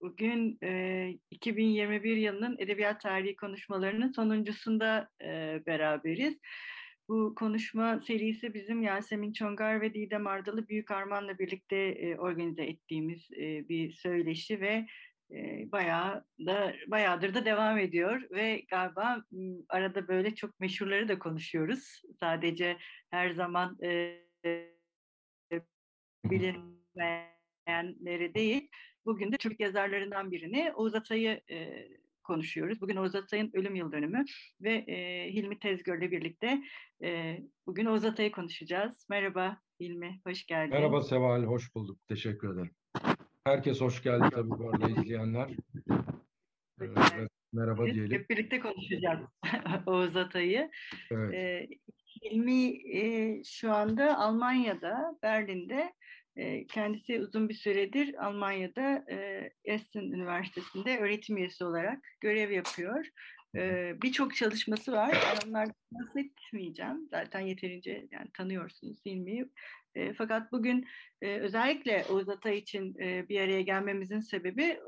bugün e, 2021 yılının edebiyat tarihi konuşmalarının sonuncusunda e, beraberiz. Bu konuşma serisi bizim Yasemin Çongar ve Didem Ardalı Büyük Arman'la birlikte e, organize ettiğimiz e, bir söyleşi ve e, bayağı da bayağıdır da devam ediyor ve galiba arada böyle çok meşhurları da konuşuyoruz. Sadece her zaman e, bilinmeyenleri değil. Bugün de Türk yazarlarından birini Oğuz Atay'ı e, konuşuyoruz. Bugün Oğuz Atay'ın ölüm yıl dönümü ve e, Hilmi Tezgör'le birlikte e, bugün Oğuz Atay'ı konuşacağız. Merhaba Hilmi, hoş geldin. Merhaba Seval, hoş bulduk. Teşekkür ederim. Herkes hoş geldi tabii bu arada izleyenler. Evet, merhaba diyelim. Hep birlikte konuşacağız Oğuz Atay'ı. Evet. Ee, Hilmi e, şu anda Almanya'da, Berlin'de Kendisi uzun bir süredir Almanya'da Essen Üniversitesi'nde öğretim üyesi olarak görev yapıyor. Birçok çalışması var. Onlardan bahsetmeyeceğim. Zaten yeterince yani tanıyorsunuz Hilmi'yi. Fakat bugün özellikle Oğuz Atay için bir araya gelmemizin sebebi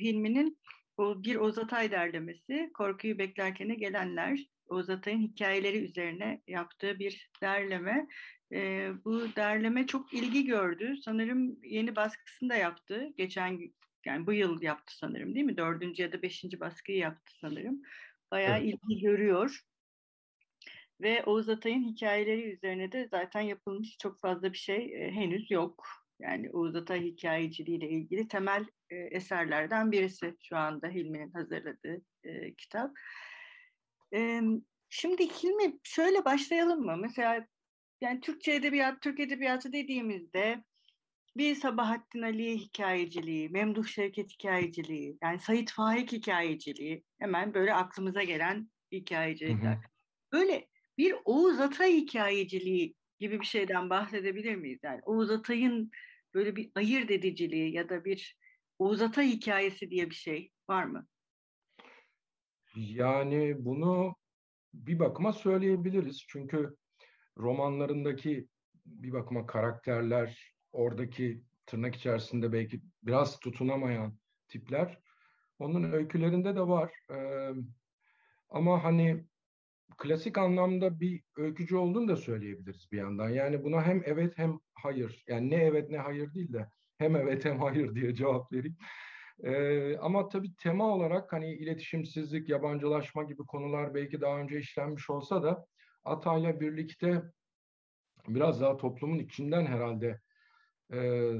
Hilmi'nin bir Oğuz Atay derlemesi, Korkuyu Beklerken'e gelenler, Oğuz Atay'ın hikayeleri üzerine yaptığı bir derleme. E, bu derleme çok ilgi gördü. Sanırım yeni baskısını da yaptı. Geçen yani bu yıl yaptı sanırım değil mi? Dördüncü ya da beşinci baskıyı yaptı sanırım. Bayağı evet. ilgi görüyor. Ve Oğuz Atay'ın hikayeleri üzerine de zaten yapılmış çok fazla bir şey e, henüz yok. Yani Oğuz Atay hikayeciliği ile ilgili temel e, eserlerden birisi şu anda Hilmi'nin hazırladığı e, kitap. E, şimdi Hilmi şöyle başlayalım mı? Mesela yani Türkçe edebiyat, Türk edebiyatı dediğimizde bir Sabahattin Ali hikayeciliği, Memduh Şevket hikayeciliği, yani Sait Faik hikayeciliği hemen böyle aklımıza gelen hikayecilikler. Böyle bir Oğuz Atay hikayeciliği gibi bir şeyden bahsedebilir miyiz? Yani Oğuz Atay'ın böyle bir ayırt ediciliği ya da bir Oğuz Atay hikayesi diye bir şey var mı? Yani bunu bir bakıma söyleyebiliriz. Çünkü romanlarındaki bir bakıma karakterler, oradaki tırnak içerisinde belki biraz tutunamayan tipler onun öykülerinde de var. Ee, ama hani klasik anlamda bir öykücü olduğunu da söyleyebiliriz bir yandan. Yani buna hem evet hem hayır. Yani ne evet ne hayır değil de hem evet hem hayır diye cevap vereyim. Ee, ama tabii tema olarak hani iletişimsizlik, yabancılaşma gibi konular belki daha önce işlenmiş olsa da Atay'la birlikte biraz daha toplumun içinden herhalde e,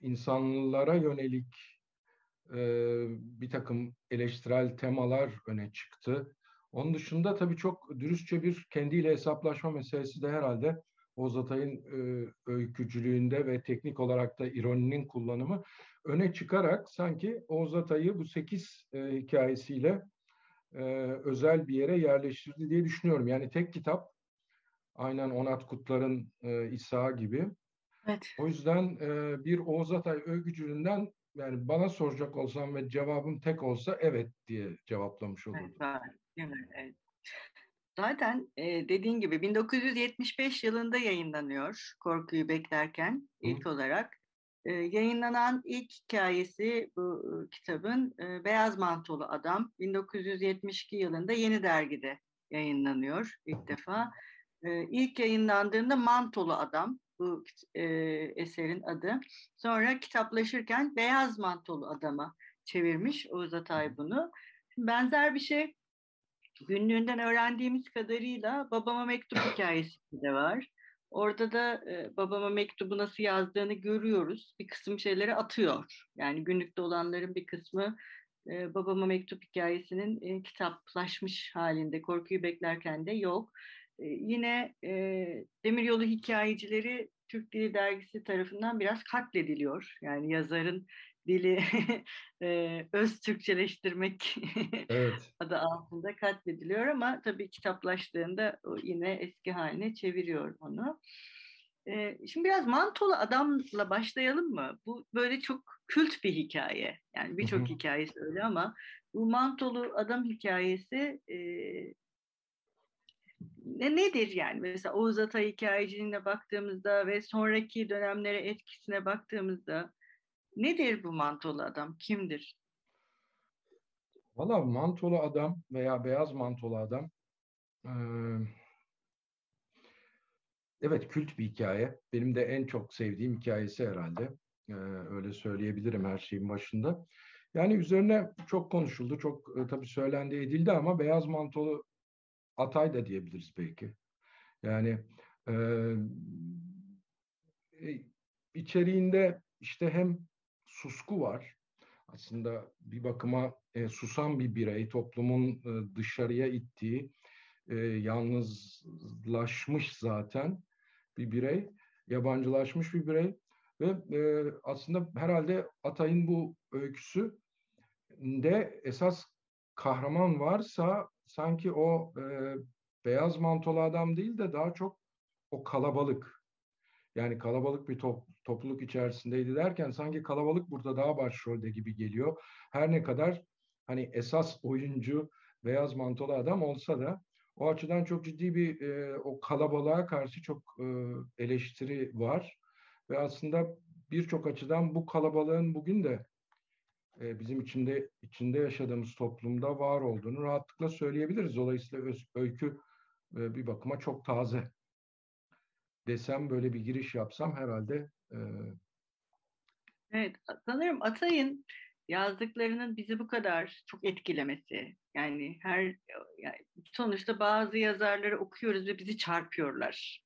insanlara yönelik e, bir takım eleştirel temalar öne çıktı. Onun dışında tabii çok dürüstçe bir kendiyle hesaplaşma meselesi de herhalde Oğuz Atay'ın e, öykücülüğünde ve teknik olarak da ironinin kullanımı öne çıkarak sanki Oğuz Atay'ı bu sekiz e, hikayesiyle e, özel bir yere yerleştirdi diye düşünüyorum. Yani tek kitap aynen Onat Kutlar'ın e, İsa gibi. Evet. O yüzden e, bir Oğuz Atay övgücülüğünden yani bana soracak olsam ve cevabım tek olsa evet diye cevaplamış olurdum. Evet, evet. Zaten e, dediğin gibi 1975 yılında yayınlanıyor Korkuyu Beklerken ilk Hı. olarak. E, yayınlanan ilk hikayesi bu e, kitabın e, Beyaz Mantolu Adam 1972 yılında Yeni Dergi'de yayınlanıyor ilk defa. E, ilk yayınlandığında Mantolu Adam bu e, eserin adı. Sonra kitaplaşırken Beyaz Mantolu Adam'a çevirmiş Oğuz Atay bunu. Benzer bir şey günlüğünden öğrendiğimiz kadarıyla babama mektup hikayesi de var. Orada da e, babama mektubu nasıl yazdığını görüyoruz. Bir kısım şeyleri atıyor. Yani günlükte olanların bir kısmı e, babama mektup hikayesinin e, kitaplaşmış halinde. Korkuyu beklerken de yok. E, yine e, Demiryolu hikayecileri Türk Dili Dergisi tarafından biraz katlediliyor. Yani yazarın dili öz Türkçeleştirmek evet. adı altında katlediliyor ama tabii kitaplaştığında o yine eski haline çeviriyor onu. Şimdi biraz mantolu adamla başlayalım mı? Bu böyle çok kült bir hikaye. Yani birçok hikayesi öyle ama bu mantolu adam hikayesi ne nedir yani? Mesela Oğuz Atay hikayeciliğine baktığımızda ve sonraki dönemlere etkisine baktığımızda nedir bu mantolu adam? Kimdir? Valla mantolu adam veya beyaz mantolu adam e, evet kült bir hikaye. Benim de en çok sevdiğim hikayesi herhalde. E, öyle söyleyebilirim her şeyin başında. Yani üzerine çok konuşuldu, çok e, tabii söylendi edildi ama beyaz mantolu Atay da diyebiliriz belki. Yani e, içeriğinde işte hem susku var. Aslında bir bakıma e, susan bir birey, toplumun e, dışarıya ittiği, e, yalnızlaşmış zaten bir birey, yabancılaşmış bir birey ve e, aslında herhalde Atay'ın bu öyküsü de esas kahraman varsa sanki o e, beyaz mantolu adam değil de daha çok o kalabalık. Yani kalabalık bir top, topluluk içerisindeydi derken sanki kalabalık burada daha başrolde gibi geliyor. Her ne kadar hani esas oyuncu beyaz mantolu adam olsa da o açıdan çok ciddi bir e, o kalabalığa karşı çok e, eleştiri var. Ve aslında birçok açıdan bu kalabalığın bugün de e, bizim içinde içinde yaşadığımız toplumda var olduğunu rahatlıkla söyleyebiliriz. Dolayısıyla öz, öykü e, bir bakıma çok taze. Desem böyle bir giriş yapsam herhalde. E... Evet, sanırım Atay'ın yazdıklarının bizi bu kadar çok etkilemesi. Yani her yani sonuçta bazı yazarları okuyoruz ve bizi çarpıyorlar.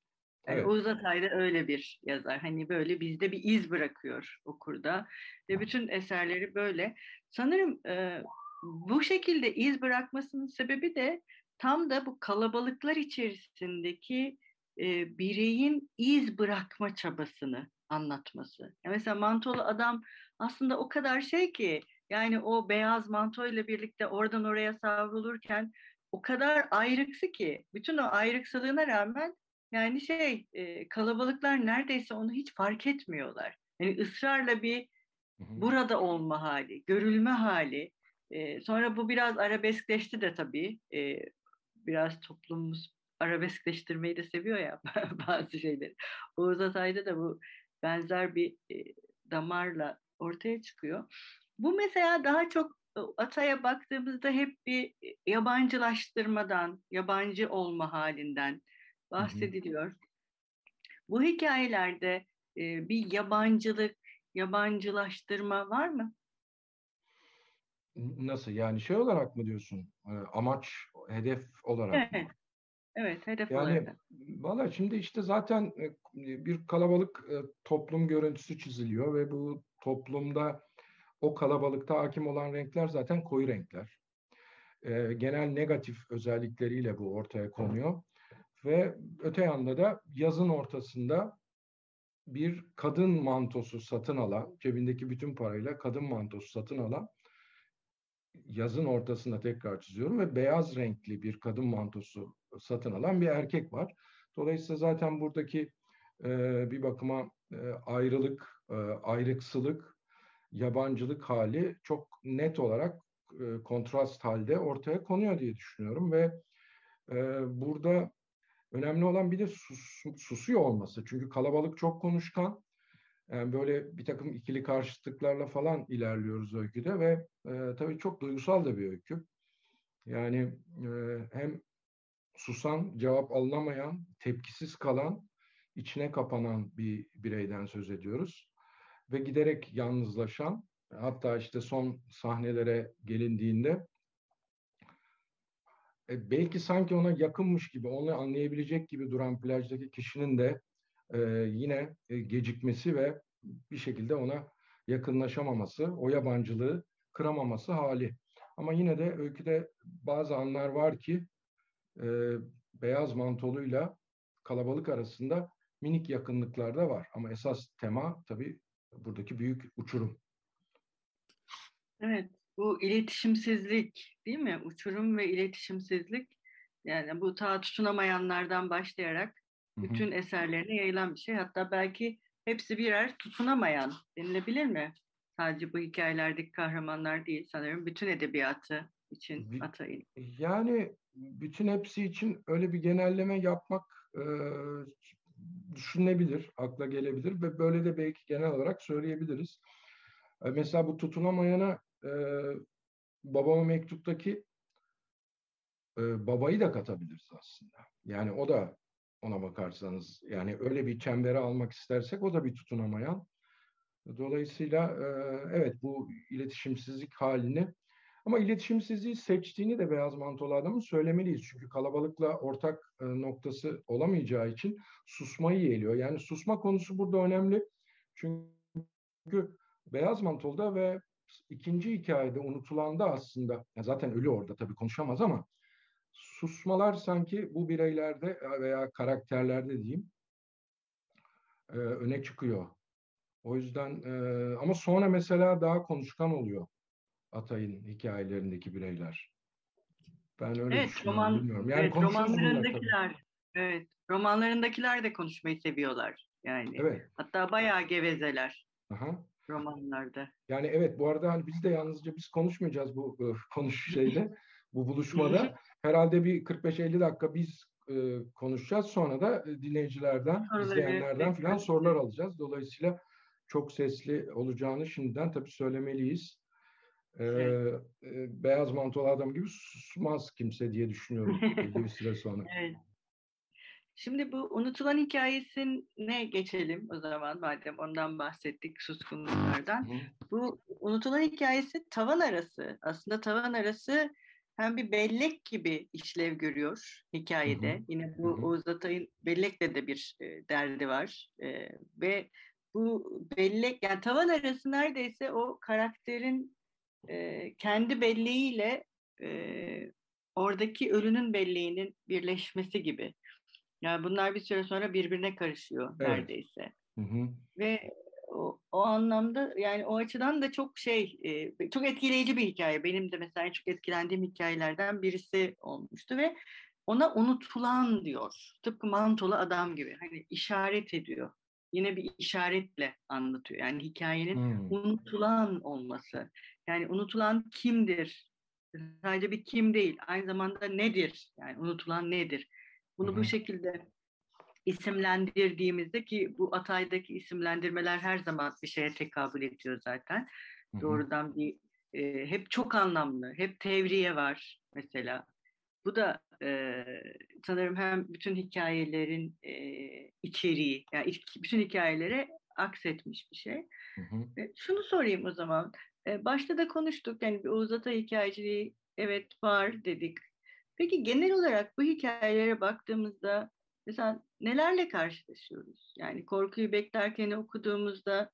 Yani evet. Oğuz Atay da öyle bir yazar. Hani böyle bizde bir iz bırakıyor okurda. Ve bütün eserleri böyle. Sanırım e, bu şekilde iz bırakmasının sebebi de tam da bu kalabalıklar içerisindeki e, bireyin iz bırakma çabasını anlatması. Yani mesela mantolu adam aslında o kadar şey ki yani o beyaz manto ile birlikte oradan oraya savrulurken o kadar ayrıksı ki bütün o ayrıksılığına rağmen yani şey e, kalabalıklar neredeyse onu hiç fark etmiyorlar. Yani ısrarla bir burada olma hali, görülme hali. E, sonra bu biraz arabeskleşti de tabii. E, biraz toplumumuz arabeskleştirmeyi de seviyor ya bazı şeyleri. Oğuz Atay'da da bu benzer bir e, damarla ortaya çıkıyor. Bu mesela daha çok Atay'a baktığımızda hep bir yabancılaştırmadan, yabancı olma halinden, bahsediliyor. Bu hikayelerde e, bir yabancılık, yabancılaştırma var mı? Nasıl? Yani şey olarak mı diyorsun? E, amaç, hedef olarak evet. mı? Evet, hedef yani, olarak. Valla şimdi işte zaten e, bir kalabalık e, toplum görüntüsü çiziliyor ve bu toplumda o kalabalıkta hakim olan renkler zaten koyu renkler. Genel negatif özellikleriyle bu ortaya konuyor. Ve öte yanda da yazın ortasında bir kadın mantosu satın alan, cebindeki bütün parayla kadın mantosu satın alan, yazın ortasında tekrar çiziyorum ve beyaz renkli bir kadın mantosu satın alan bir erkek var. Dolayısıyla zaten buradaki e, bir bakıma e, ayrılık, e, ayrıksılık, yabancılık hali çok net olarak e, kontrast halde ortaya konuyor diye düşünüyorum ve e, burada Önemli olan bir de sus, susuyor olması. Çünkü kalabalık çok konuşkan. Yani böyle bir takım ikili karşıtlıklarla falan ilerliyoruz öyküde ve e, tabii çok duygusal da bir öykü. Yani e, hem susan, cevap alınamayan, tepkisiz kalan, içine kapanan bir bireyden söz ediyoruz. Ve giderek yalnızlaşan, hatta işte son sahnelere gelindiğinde e, belki sanki ona yakınmış gibi, onu anlayabilecek gibi duran plajdaki kişinin de e, yine e, gecikmesi ve bir şekilde ona yakınlaşamaması, o yabancılığı kıramaması hali. Ama yine de öyküde bazı anlar var ki e, beyaz mantoluyla kalabalık arasında minik yakınlıklar da var. Ama esas tema tabii buradaki büyük uçurum. Evet, bu iletişimsizlik değil mi? Uçurum ve iletişimsizlik yani bu ta tutunamayanlardan başlayarak bütün eserlerine yayılan bir şey. Hatta belki hepsi birer tutunamayan denilebilir mi? Sadece bu hikayelerdeki kahramanlar değil sanırım. Bütün edebiyatı için Atay'ın. Yani bütün hepsi için öyle bir genelleme yapmak e, düşünülebilir, akla gelebilir ve böyle de belki genel olarak söyleyebiliriz. E, mesela bu tutunamayana e, babama mektuptaki e, babayı da katabiliriz aslında. Yani o da ona bakarsanız yani öyle bir çembere almak istersek o da bir tutunamayan. Dolayısıyla e, evet bu iletişimsizlik halini ama iletişimsizliği seçtiğini de beyaz mantolu adamın söylemeliyiz. Çünkü kalabalıkla ortak e, noktası olamayacağı için susmayı yeğliyor. Yani susma konusu burada önemli. Çünkü beyaz mantolda ve ikinci hikayede unutulanda aslında zaten ölü orada tabii konuşamaz ama susmalar sanki bu bireylerde veya karakterlerde diyeyim e, öne çıkıyor. O yüzden e, ama sonra mesela daha konuşkan oluyor Atay'ın hikayelerindeki bireyler. Ben öyle evet, roman, bilmiyorum. Yani evet, romanlarındakiler, evet, romanlarındakiler de konuşmayı seviyorlar. Yani evet. hatta bayağı gevezeler. Aha. Romanlarda. Yani evet bu arada hani biz de yalnızca biz konuşmayacağız bu e, konuş şeyde bu buluşmada. Herhalde bir 45-50 dakika biz e, konuşacağız. Sonra da e, dinleyicilerden, izleyenlerden falan sorular alacağız. Dolayısıyla çok sesli olacağını şimdiden tabii söylemeliyiz. Ee, e, beyaz mantolu adam gibi susmaz kimse diye düşünüyorum bir süre sonra. Evet. Şimdi bu unutulan hikayesine geçelim o zaman madem ondan bahsettik suskunluklardan. Hı. Bu unutulan hikayesi tavan arası. Aslında tavan arası hem bir bellek gibi işlev görüyor hikayede. Hı hı. Yine bu hı hı. Oğuz Atay'ın bellekle de bir e, derdi var. E, ve bu bellek yani tavan arası neredeyse o karakterin e, kendi belleğiyle e, oradaki ölünün belleğinin birleşmesi gibi. Yani bunlar bir süre sonra birbirine karışıyor evet. neredeyse. Hı hı. Ve o, o anlamda yani o açıdan da çok şey e, çok etkileyici bir hikaye. Benim de mesela çok etkilendiğim hikayelerden birisi olmuştu ve ona unutulan diyor. Tıpkı mantolu adam gibi. Hani işaret ediyor. Yine bir işaretle anlatıyor. Yani hikayenin hmm. unutulan olması. Yani unutulan kimdir? Sadece bir kim değil. Aynı zamanda nedir? Yani unutulan nedir? Bunu hmm. bu şekilde isimlendirdiğimizde ki bu Atay'daki isimlendirmeler her zaman bir şeye tekabül ediyor zaten. Hı-hı. Doğrudan bir e, hep çok anlamlı, hep tevriye var mesela. Bu da e, sanırım hem bütün hikayelerin e, içeriği, yani bütün hikayelere aksetmiş bir şey. E, şunu sorayım o zaman. E, başta da konuştuk, yani bir Oğuz Atay hikayeciliği evet var dedik. Peki genel olarak bu hikayelere baktığımızda mesela nelerle karşılaşıyoruz? Yani korkuyu beklerken okuduğumuzda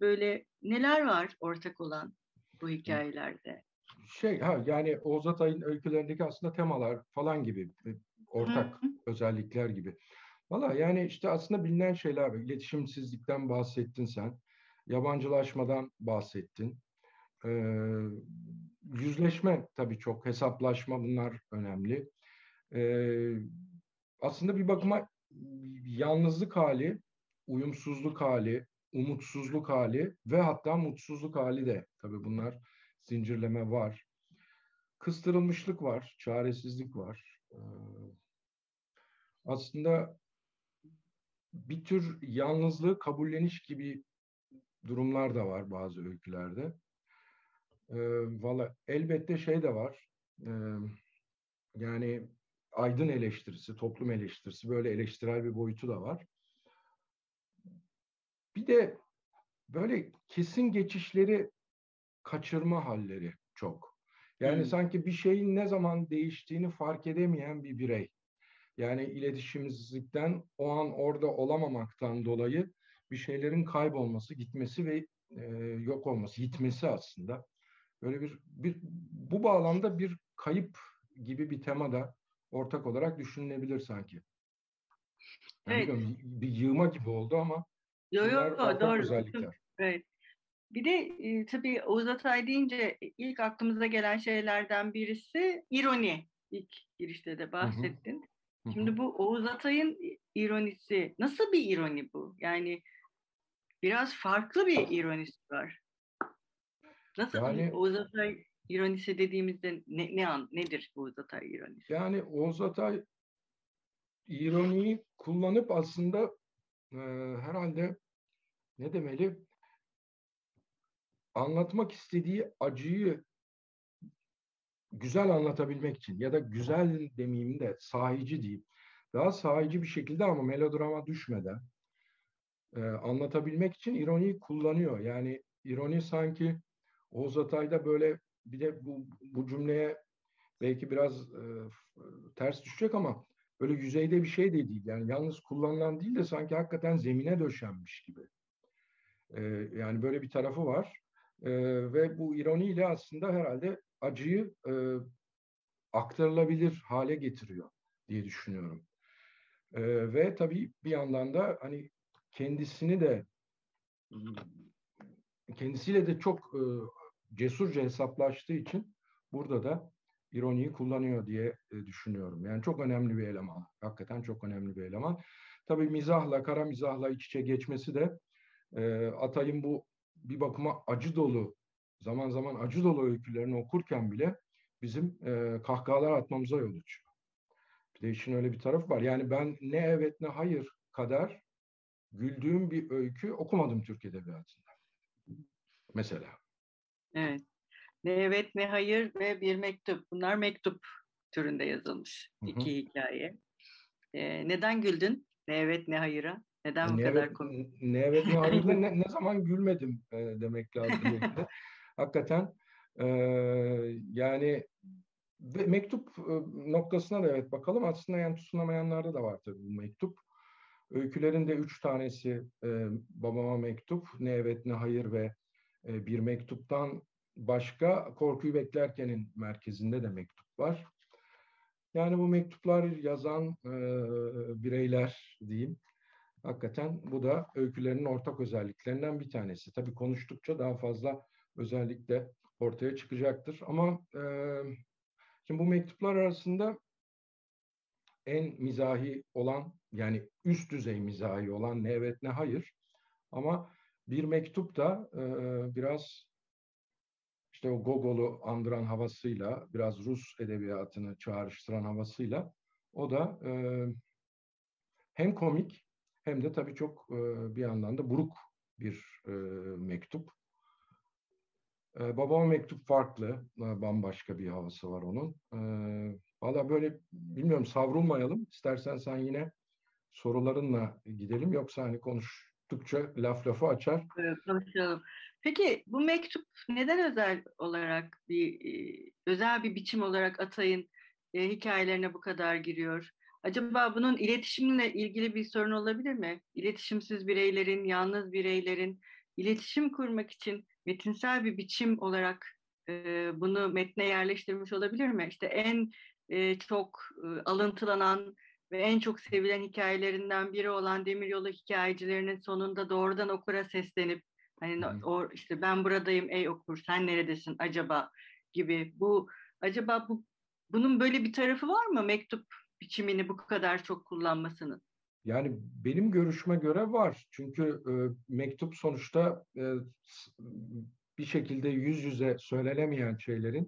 böyle neler var ortak olan bu hikayelerde? Şey ha yani Oğuz Atay'ın öykülerindeki aslında temalar falan gibi ortak Hı-hı. özellikler gibi. Valla yani işte aslında bilinen şeyler. İletişimsizlikten bahsettin sen. Yabancılaşmadan bahsettin. Ee, yüzleşme tabii çok. Hesaplaşma bunlar önemli. Ee, aslında bir bakıma yalnızlık hali, uyumsuzluk hali, umutsuzluk hali ve hatta mutsuzluk hali de tabii bunlar zincirleme var. Kıstırılmışlık var, çaresizlik var. Ee, aslında bir tür yalnızlığı kabulleniş gibi durumlar da var bazı öykülerde. Valla elbette şey de var. Ee, yani aydın eleştirisi, toplum eleştirisi böyle eleştirel bir boyutu da var. Bir de böyle kesin geçişleri kaçırma halleri çok. Yani hmm. sanki bir şeyin ne zaman değiştiğini fark edemeyen bir birey. Yani iletişimsizlikten o an orada olamamaktan dolayı bir şeylerin kaybolması, gitmesi ve e, yok olması, gitmesi aslında. Böyle bir, bir bu bağlamda bir kayıp gibi bir tema da ortak olarak düşünülebilir sanki. Yani evet. Bir yığma gibi oldu ama yo, yo, doğru. özellikler. Evet. bir de e, tabii Oğuz Atay deyince ilk aklımıza gelen şeylerden birisi ironi. İlk girişte de bahsettin. Hı hı. Şimdi bu Oğuz Atay'ın ironisi nasıl bir ironi bu? Yani biraz farklı bir ironisi var. Nasıl yani, Oğuz Atay ironisi dediğimizde ne, ne an, nedir Oğuz Atay ironisi? Yani Oğuz Atay ironiyi kullanıp aslında e, herhalde ne demeli anlatmak istediği acıyı güzel anlatabilmek için ya da güzel demeyeyim de sahici diyeyim. Daha sahici bir şekilde ama melodrama düşmeden e, anlatabilmek için ironiyi kullanıyor. Yani ironi sanki Oğuz Atay'da böyle bir de bu, bu cümleye belki biraz e, ters düşecek ama böyle yüzeyde bir şey de değil. Yani yalnız kullanılan değil de sanki hakikaten zemine döşenmiş gibi. E, yani böyle bir tarafı var. E, ve bu ironiyle aslında herhalde acıyı e, aktarılabilir hale getiriyor diye düşünüyorum. E, ve tabii bir yandan da hani kendisini de kendisiyle de çok e, cesurca hesaplaştığı için burada da ironiyi kullanıyor diye e, düşünüyorum. Yani çok önemli bir eleman. Hakikaten çok önemli bir eleman. Tabii mizahla, kara mizahla iç içe geçmesi de e, Atay'ın bu bir bakıma acı dolu, zaman zaman acı dolu öykülerini okurken bile bizim e, kahkahalar atmamıza yol açıyor. Bir de işin öyle bir tarafı var. Yani ben ne evet ne hayır kadar güldüğüm bir öykü okumadım Türk Edebiyatı'nda. Mesela. Evet. Ne evet ne hayır ve bir mektup. Bunlar mektup türünde yazılmış iki hikaye. Ee, neden güldün? Ne evet ne hayıra? Neden bu ne kadar evet, komik? Ne evet ne hayırda ne, ne zaman gülmedim e, demek lazım. Hakikaten e, yani ve mektup e, noktasına da evet bakalım. Aslında yani tutunamayanlarda da var tabii bu mektup. Öykülerinde üç tanesi e, babama mektup, ne evet ne hayır ve e, bir mektuptan başka Korkuyu Beklerken'in merkezinde de mektup var. Yani bu mektuplar yazan e, bireyler diyeyim. Hakikaten bu da öykülerinin ortak özelliklerinden bir tanesi. Tabii konuştukça daha fazla özellik de ortaya çıkacaktır. Ama e, şimdi bu mektuplar arasında en mizahi olan yani üst düzey mizahi olan ne evet ne hayır. Ama bir mektup da e, biraz işte o Gogol'u andıran havasıyla, biraz Rus edebiyatını çağrıştıran havasıyla o da e, hem komik hem de tabii çok e, bir yandan da buruk bir e, mektup. E, babama mektup farklı, e, bambaşka bir havası var onun. E, Valla böyle bilmiyorum savrulmayalım. İstersen sen yine sorularınla gidelim yoksa hani konuştukça laf lafı açar. Evet, konuşalım. Peki bu mektup neden özel olarak bir özel bir biçim olarak Atay'ın e, hikayelerine bu kadar giriyor? Acaba bunun iletişimle ilgili bir sorun olabilir mi? İletişimsiz bireylerin, yalnız bireylerin iletişim kurmak için metinsel bir biçim olarak e, bunu metne yerleştirmiş olabilir mi? İşte en e, çok e, alıntılanan ve en çok sevilen hikayelerinden biri olan Demiryolu hikayecilerinin sonunda doğrudan okura seslenip hani hmm. o işte ben buradayım ey okur sen neredesin acaba gibi bu acaba bu bunun böyle bir tarafı var mı mektup biçimini bu kadar çok kullanmasının? Yani benim görüşme göre var. Çünkü e, mektup sonuçta e, bir şekilde yüz yüze söylenemeyen şeylerin,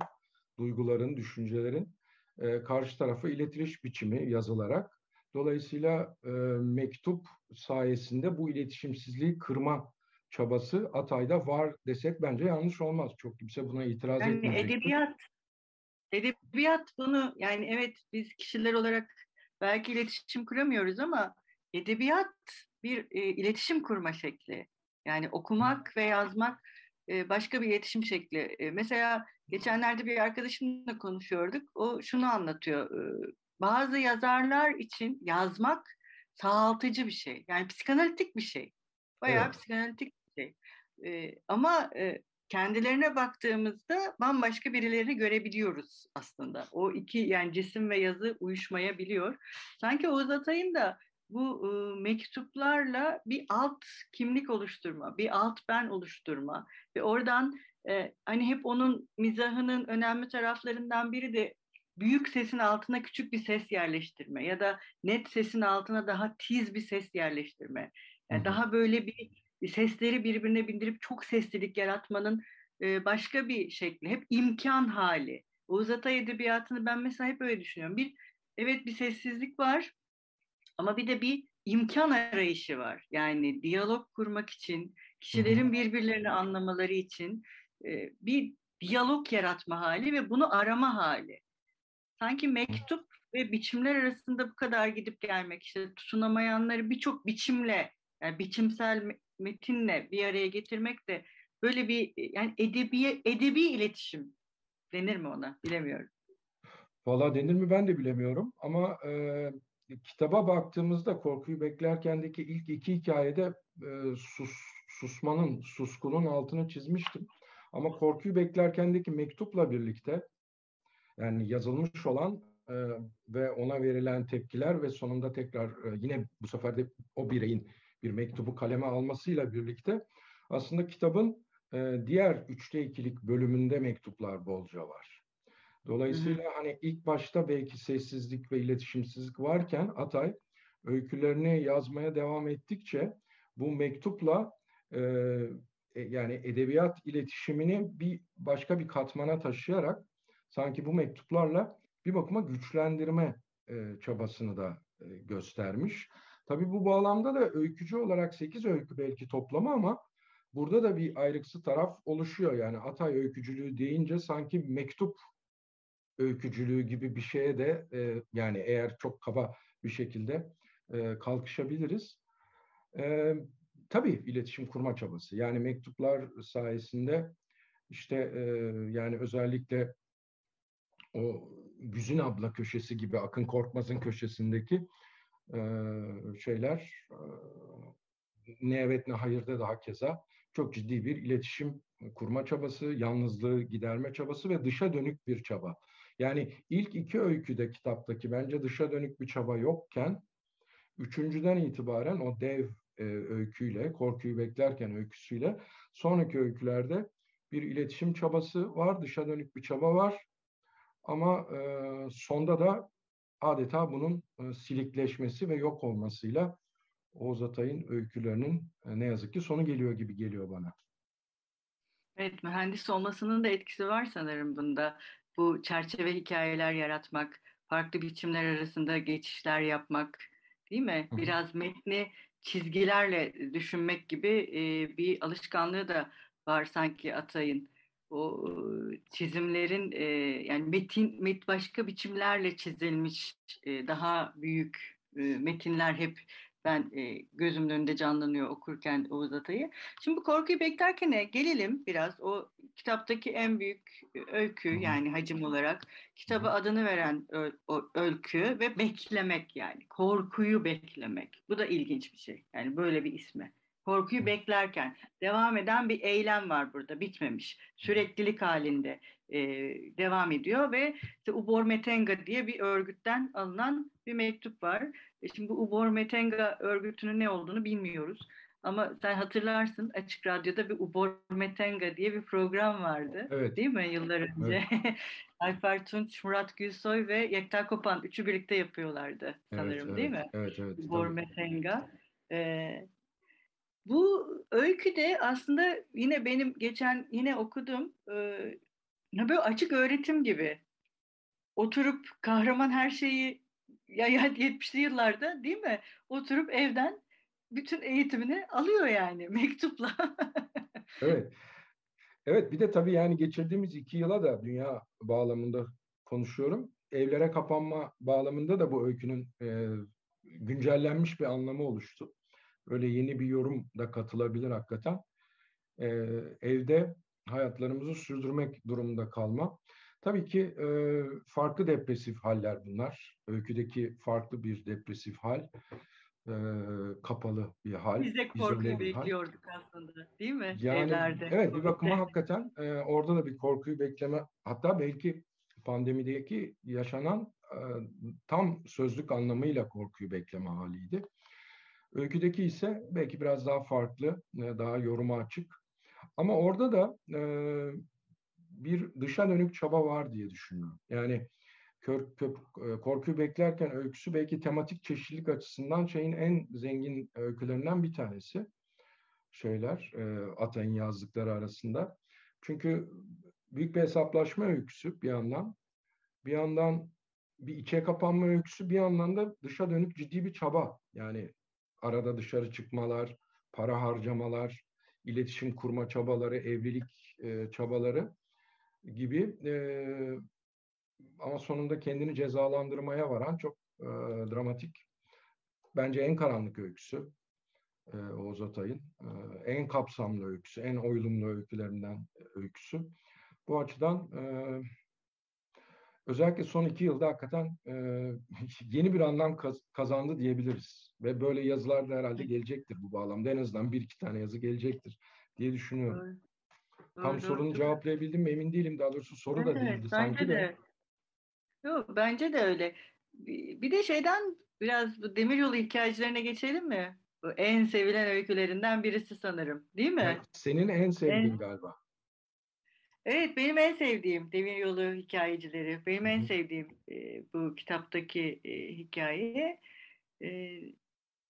duyguların, düşüncelerin e, karşı tarafa iletiliş biçimi yazılarak. Dolayısıyla e, mektup sayesinde bu iletişimsizliği kırma çabası Atay'da var desek bence yanlış olmaz. Çok kimse buna itiraz yani etmeyecektir. Edebiyat, edebiyat bunu yani evet biz kişiler olarak belki iletişim kuramıyoruz ama edebiyat bir e, iletişim kurma şekli. Yani okumak ve yazmak e, başka bir iletişim şekli. E, mesela geçenlerde bir arkadaşımla konuşuyorduk. O şunu anlatıyor. E, bazı yazarlar için yazmak sağaltıcı bir şey. Yani psikanalitik bir şey. Bayağı evet. psikanalitik bir şey. E, ama e, kendilerine baktığımızda bambaşka birileri görebiliyoruz aslında. O iki yani cisim ve yazı uyuşmayabiliyor. Sanki Oğuz Atay'ın da bu e, mektuplarla bir alt kimlik oluşturma, bir alt ben oluşturma ve oradan e, hani hep onun mizahının önemli taraflarından biri de büyük sesin altına küçük bir ses yerleştirme ya da net sesin altına daha tiz bir ses yerleştirme. Yani daha böyle bir sesleri birbirine bindirip çok seslilik yaratmanın e, başka bir şekli. Hep imkan hali. Oğuz Atay Edebiyatı'nı ben mesela hep öyle düşünüyorum. Bir evet bir sessizlik var ama bir de bir imkan arayışı var. Yani diyalog kurmak için, kişilerin birbirlerini anlamaları için e, bir diyalog yaratma hali ve bunu arama hali. Sanki mektup ve biçimler arasında bu kadar gidip gelmek, işte tutunamayanları birçok biçimle, yani biçimsel metinle bir araya getirmek de böyle bir yani edebi edebi iletişim denir mi ona bilemiyorum. Valla denir mi ben de bilemiyorum ama e, kitaba baktığımızda korkuyu beklerkendeki ilk iki hikayede e, sus, susmanın, suskunun altını çizmiştim. Ama korkuyu beklerkendeki mektupla birlikte yani yazılmış olan e, ve ona verilen tepkiler ve sonunda tekrar e, yine bu sefer de o bireyin bir mektubu kaleme almasıyla birlikte aslında kitabın e, diğer üçte ikilik bölümünde mektuplar bolca var. Dolayısıyla Hı-hı. hani ilk başta belki sessizlik ve iletişimsizlik varken Atay öykülerini yazmaya devam ettikçe bu mektupla e, e, yani edebiyat iletişimini bir başka bir katmana taşıyarak sanki bu mektuplarla bir bakıma güçlendirme e, çabasını da e, göstermiş. Tabii bu bağlamda da öykücü olarak 8 öykü belki toplama ama burada da bir ayrıksı taraf oluşuyor. Yani Atay öykücülüğü deyince sanki mektup öykücülüğü gibi bir şeye de e, yani eğer çok kaba bir şekilde e, kalkışabiliriz. E, tabii iletişim kurma çabası. Yani mektuplar sayesinde işte e, yani özellikle o Güzin abla köşesi gibi Akın Korkmaz'ın köşesindeki e, şeyler e, ne evet ne hayırda daha keza çok ciddi bir iletişim kurma çabası, yalnızlığı giderme çabası ve dışa dönük bir çaba. Yani ilk iki öyküde kitaptaki bence dışa dönük bir çaba yokken üçüncüden itibaren o dev e, öyküyle, korkuyu beklerken öyküsüyle sonraki öykülerde bir iletişim çabası var, dışa dönük bir çaba var. Ama e, sonda da adeta bunun e, silikleşmesi ve yok olmasıyla Oğuz Atay'ın öykülerinin e, ne yazık ki sonu geliyor gibi geliyor bana. Evet, mühendis olmasının da etkisi var sanırım bunda. Bu çerçeve hikayeler yaratmak, farklı biçimler arasında geçişler yapmak, değil mi? Biraz metni çizgilerle düşünmek gibi e, bir alışkanlığı da var sanki Atay'ın. O çizimlerin e, yani metin met başka biçimlerle çizilmiş e, daha büyük e, metinler hep ben e, gözümün önünde canlanıyor okurken Oğuz Atay'ı. Şimdi bu korkuyu beklerken gelelim biraz o kitaptaki en büyük öykü yani hacim olarak. Kitaba adını veren öl, o öykü ve beklemek yani. Korkuyu beklemek. Bu da ilginç bir şey. Yani böyle bir ismi. Korkuyu beklerken devam eden bir eylem var burada bitmemiş. Süreklilik halinde e, devam ediyor ve işte Ubor Metenga diye bir örgütten alınan bir mektup var. E şimdi bu Ubor Metenga örgütünün ne olduğunu bilmiyoruz. Ama sen hatırlarsın Açık Radyo'da bir Ubor Metenga diye bir program vardı. Evet. Değil mi yıllar önce? Evet. Ayfer Tunç, Murat Gülsoy ve Yekta Kopan üçü birlikte yapıyorlardı sanırım evet, evet, değil mi? Evet, evet. Ubor Metenga. Ee, bu öykü de aslında yine benim geçen yine okudum. E, böyle açık öğretim gibi. Oturup kahraman her şeyi ya 70'li yıllarda değil mi? Oturup evden bütün eğitimini alıyor yani mektupla. evet. Evet bir de tabii yani geçirdiğimiz iki yıla da dünya bağlamında konuşuyorum. Evlere kapanma bağlamında da bu öykünün e, güncellenmiş bir anlamı oluştu. Öyle yeni bir yorum da katılabilir hakikaten. E, evde hayatlarımızı sürdürmek durumunda kalma. Tabii ki e, farklı depresif haller bunlar. Öyküdeki farklı bir depresif hal. E, kapalı bir hal. Biz de korkuyu bekliyorduk aslında değil mi? Yani, Evlerde. Evet bir bakıma hakikaten e, orada da bir korkuyu bekleme hatta belki pandemideki yaşanan e, tam sözlük anlamıyla korkuyu bekleme haliydi. Öyküdeki ise belki biraz daha farklı, e, daha yoruma açık. Ama orada da e, bir dışa dönük çaba var diye düşünüyorum. Yani kör, kör, e, korkuyu beklerken öyküsü belki tematik çeşitlilik açısından şeyin en zengin öykülerinden bir tanesi. Şeyler, e, Atay'ın yazdıkları arasında. Çünkü büyük bir hesaplaşma öyküsü bir yandan. Bir yandan bir içe kapanma öyküsü, bir yandan da dışa dönük ciddi bir çaba. Yani arada dışarı çıkmalar, para harcamalar, iletişim kurma çabaları, evlilik e, çabaları gibi e, ama sonunda kendini cezalandırmaya varan çok e, dramatik, bence en karanlık öyküsü e, Oğuz Atay'ın. E, en kapsamlı öyküsü, en oylumlu öykülerinden öyküsü. Bu açıdan e, özellikle son iki yılda hakikaten e, yeni bir anlam kaz, kazandı diyebiliriz. Ve böyle yazılar da herhalde gelecektir bu bağlamda. En azından bir iki tane yazı gelecektir diye düşünüyorum. Doğru. Tam doğru, sorunu doğru. cevaplayabildim mi emin değilim. Daha doğrusu soru evet, da değildi evet, sanki de. de. Yok bence de öyle. Bir de şeyden biraz bu demiryolu hikayelerine geçelim mi? Bu en sevilen öykülerinden birisi sanırım. Değil mi? Evet, senin en sevdiğin en... galiba. Evet benim en sevdiğim demiryolu hikayecileri. Benim en sevdiğim e, bu kitaptaki e, hikaye. E,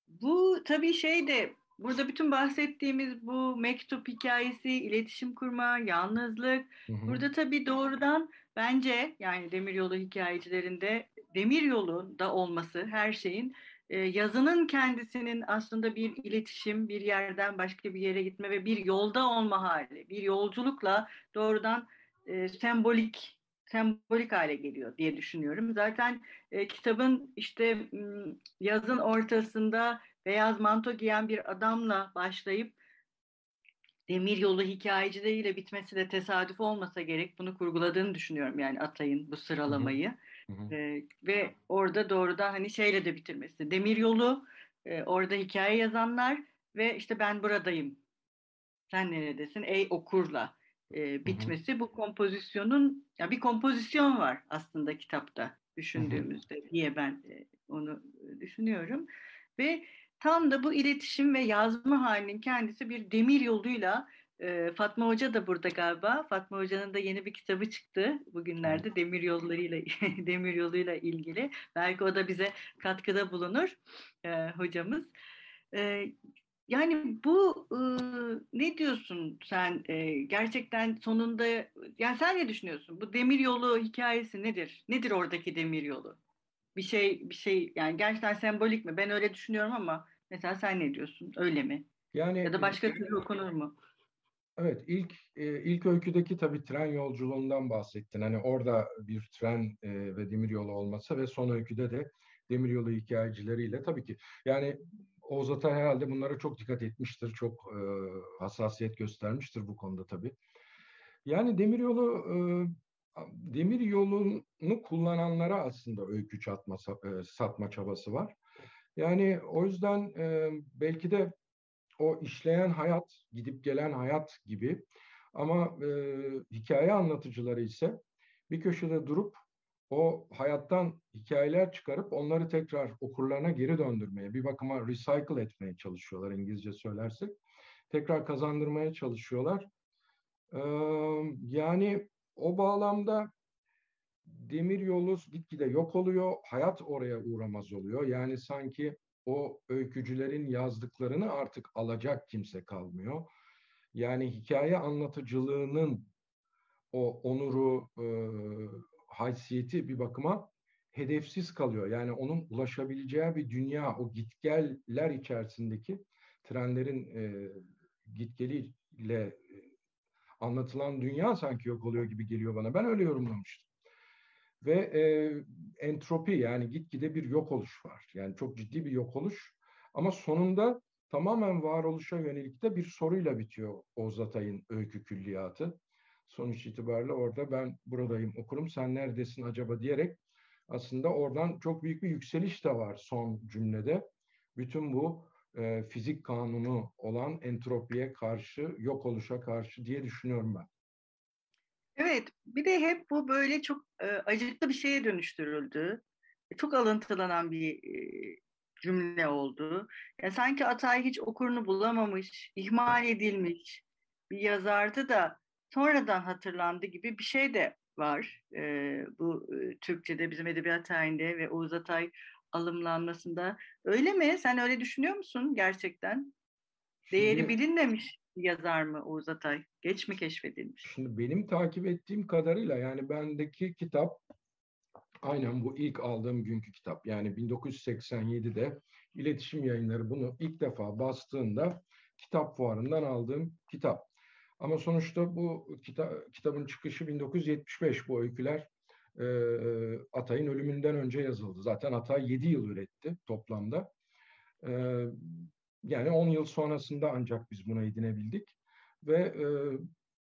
bu tabii şey de burada bütün bahsettiğimiz bu mektup hikayesi, iletişim kurma, yalnızlık. Hı hı. Burada tabii doğrudan bence yani demiryolu hikayecilerinde demiryolu da olması her şeyin yazının kendisinin aslında bir iletişim, bir yerden başka bir yere gitme ve bir yolda olma hali, bir yolculukla doğrudan e, sembolik sembolik hale geliyor diye düşünüyorum. Zaten e, kitabın işte yazın ortasında beyaz manto giyen bir adamla başlayıp demir yolu hikayecileriyle bitmesi de tesadüf olmasa gerek. Bunu kurguladığını düşünüyorum yani Atay'ın bu sıralamayı. Hı hı. E, ve orada doğrudan hani şeyle de bitirmesi. Demir yolu, e, orada hikaye yazanlar ve işte ben buradayım. Sen neredesin? Ey okurla e, bitmesi hı hı. bu kompozisyonun ya bir kompozisyon var aslında kitapta düşündüğümüzde hı hı. diye ben e, onu düşünüyorum ve tam da bu iletişim ve yazma halinin kendisi bir demir yoluyla e, Fatma Hoca da burada galiba. Fatma Hoca'nın da yeni bir kitabı çıktı bugünlerde demir yollarıyla demir yoluyla ilgili. Belki o da bize katkıda bulunur e, hocamız. E, yani bu e, ne diyorsun sen e, gerçekten sonunda yani sen ne düşünüyorsun? Bu demir yolu hikayesi nedir? Nedir oradaki demir yolu? Bir şey bir şey yani gerçekten sembolik mi? Ben öyle düşünüyorum ama mesela sen ne diyorsun? Öyle mi? Yani ya da başka türlü okunur mu? Evet, ilk e, ilk öyküdeki tabii tren yolculuğundan bahsettin. Hani orada bir tren e, ve demiryolu olması ve son öyküde de demiryolu hikayecileriyle tabii ki. Yani Oğuz Atay herhalde bunlara çok dikkat etmiştir, çok e, hassasiyet göstermiştir bu konuda tabii. Yani demiryolu e, demir yolunu kullananlara aslında öykü çatma, satma çabası var. Yani o yüzden e, belki de o işleyen hayat, gidip gelen hayat gibi ama e, hikaye anlatıcıları ise bir köşede durup o hayattan hikayeler çıkarıp onları tekrar okurlarına geri döndürmeye, bir bakıma recycle etmeye çalışıyorlar İngilizce söylersek. Tekrar kazandırmaya çalışıyorlar. Ee, yani o bağlamda demir yolu gitgide yok oluyor, hayat oraya uğramaz oluyor. Yani sanki o öykücülerin yazdıklarını artık alacak kimse kalmıyor. Yani hikaye anlatıcılığının o onuru, e, haysiyeti bir bakıma hedefsiz kalıyor. Yani onun ulaşabileceği bir dünya, o gitgeller içerisindeki trenlerin e, gitgeliyle e, anlatılan dünya sanki yok oluyor gibi geliyor bana. Ben öyle yorumlamıştım. Ve e, entropi yani gitgide bir yok oluş var. Yani çok ciddi bir yok oluş. Ama sonunda tamamen varoluşa yönelik de bir soruyla bitiyor Oğuz Atay'ın öykü külliyatı. Sonuç itibariyle orada ben buradayım okurum sen neredesin acaba diyerek aslında oradan çok büyük bir yükseliş de var son cümlede. Bütün bu e, fizik kanunu olan entropiye karşı, yok oluşa karşı diye düşünüyorum ben. Evet, bir de hep bu böyle çok e, acıklı bir şeye dönüştürüldü. Çok alıntılanan bir e, cümle oldu. Yani sanki Atay hiç okurunu bulamamış, ihmal edilmiş bir yazardı da sonradan hatırlandı gibi bir şey de var. E, bu e, Türkçe'de bizim edebiyat tarihinde ve Oğuz Atay alımlanmasında. Öyle mi? Sen öyle düşünüyor musun gerçekten? Değeri Şimdi, bilinmemiş yazar mı Oğuz Atay? Geç mi keşfedilmiş? Şimdi benim takip ettiğim kadarıyla yani bendeki kitap aynen bu ilk aldığım günkü kitap. Yani 1987'de iletişim yayınları bunu ilk defa bastığında kitap fuarından aldığım kitap. Ama sonuçta bu kita kitabın çıkışı 1975 bu öyküler e, Atay'ın ölümünden önce yazıldı. Zaten Atay 7 yıl üretti toplamda. E, yani 10 yıl sonrasında ancak biz buna edinebildik. Ve e,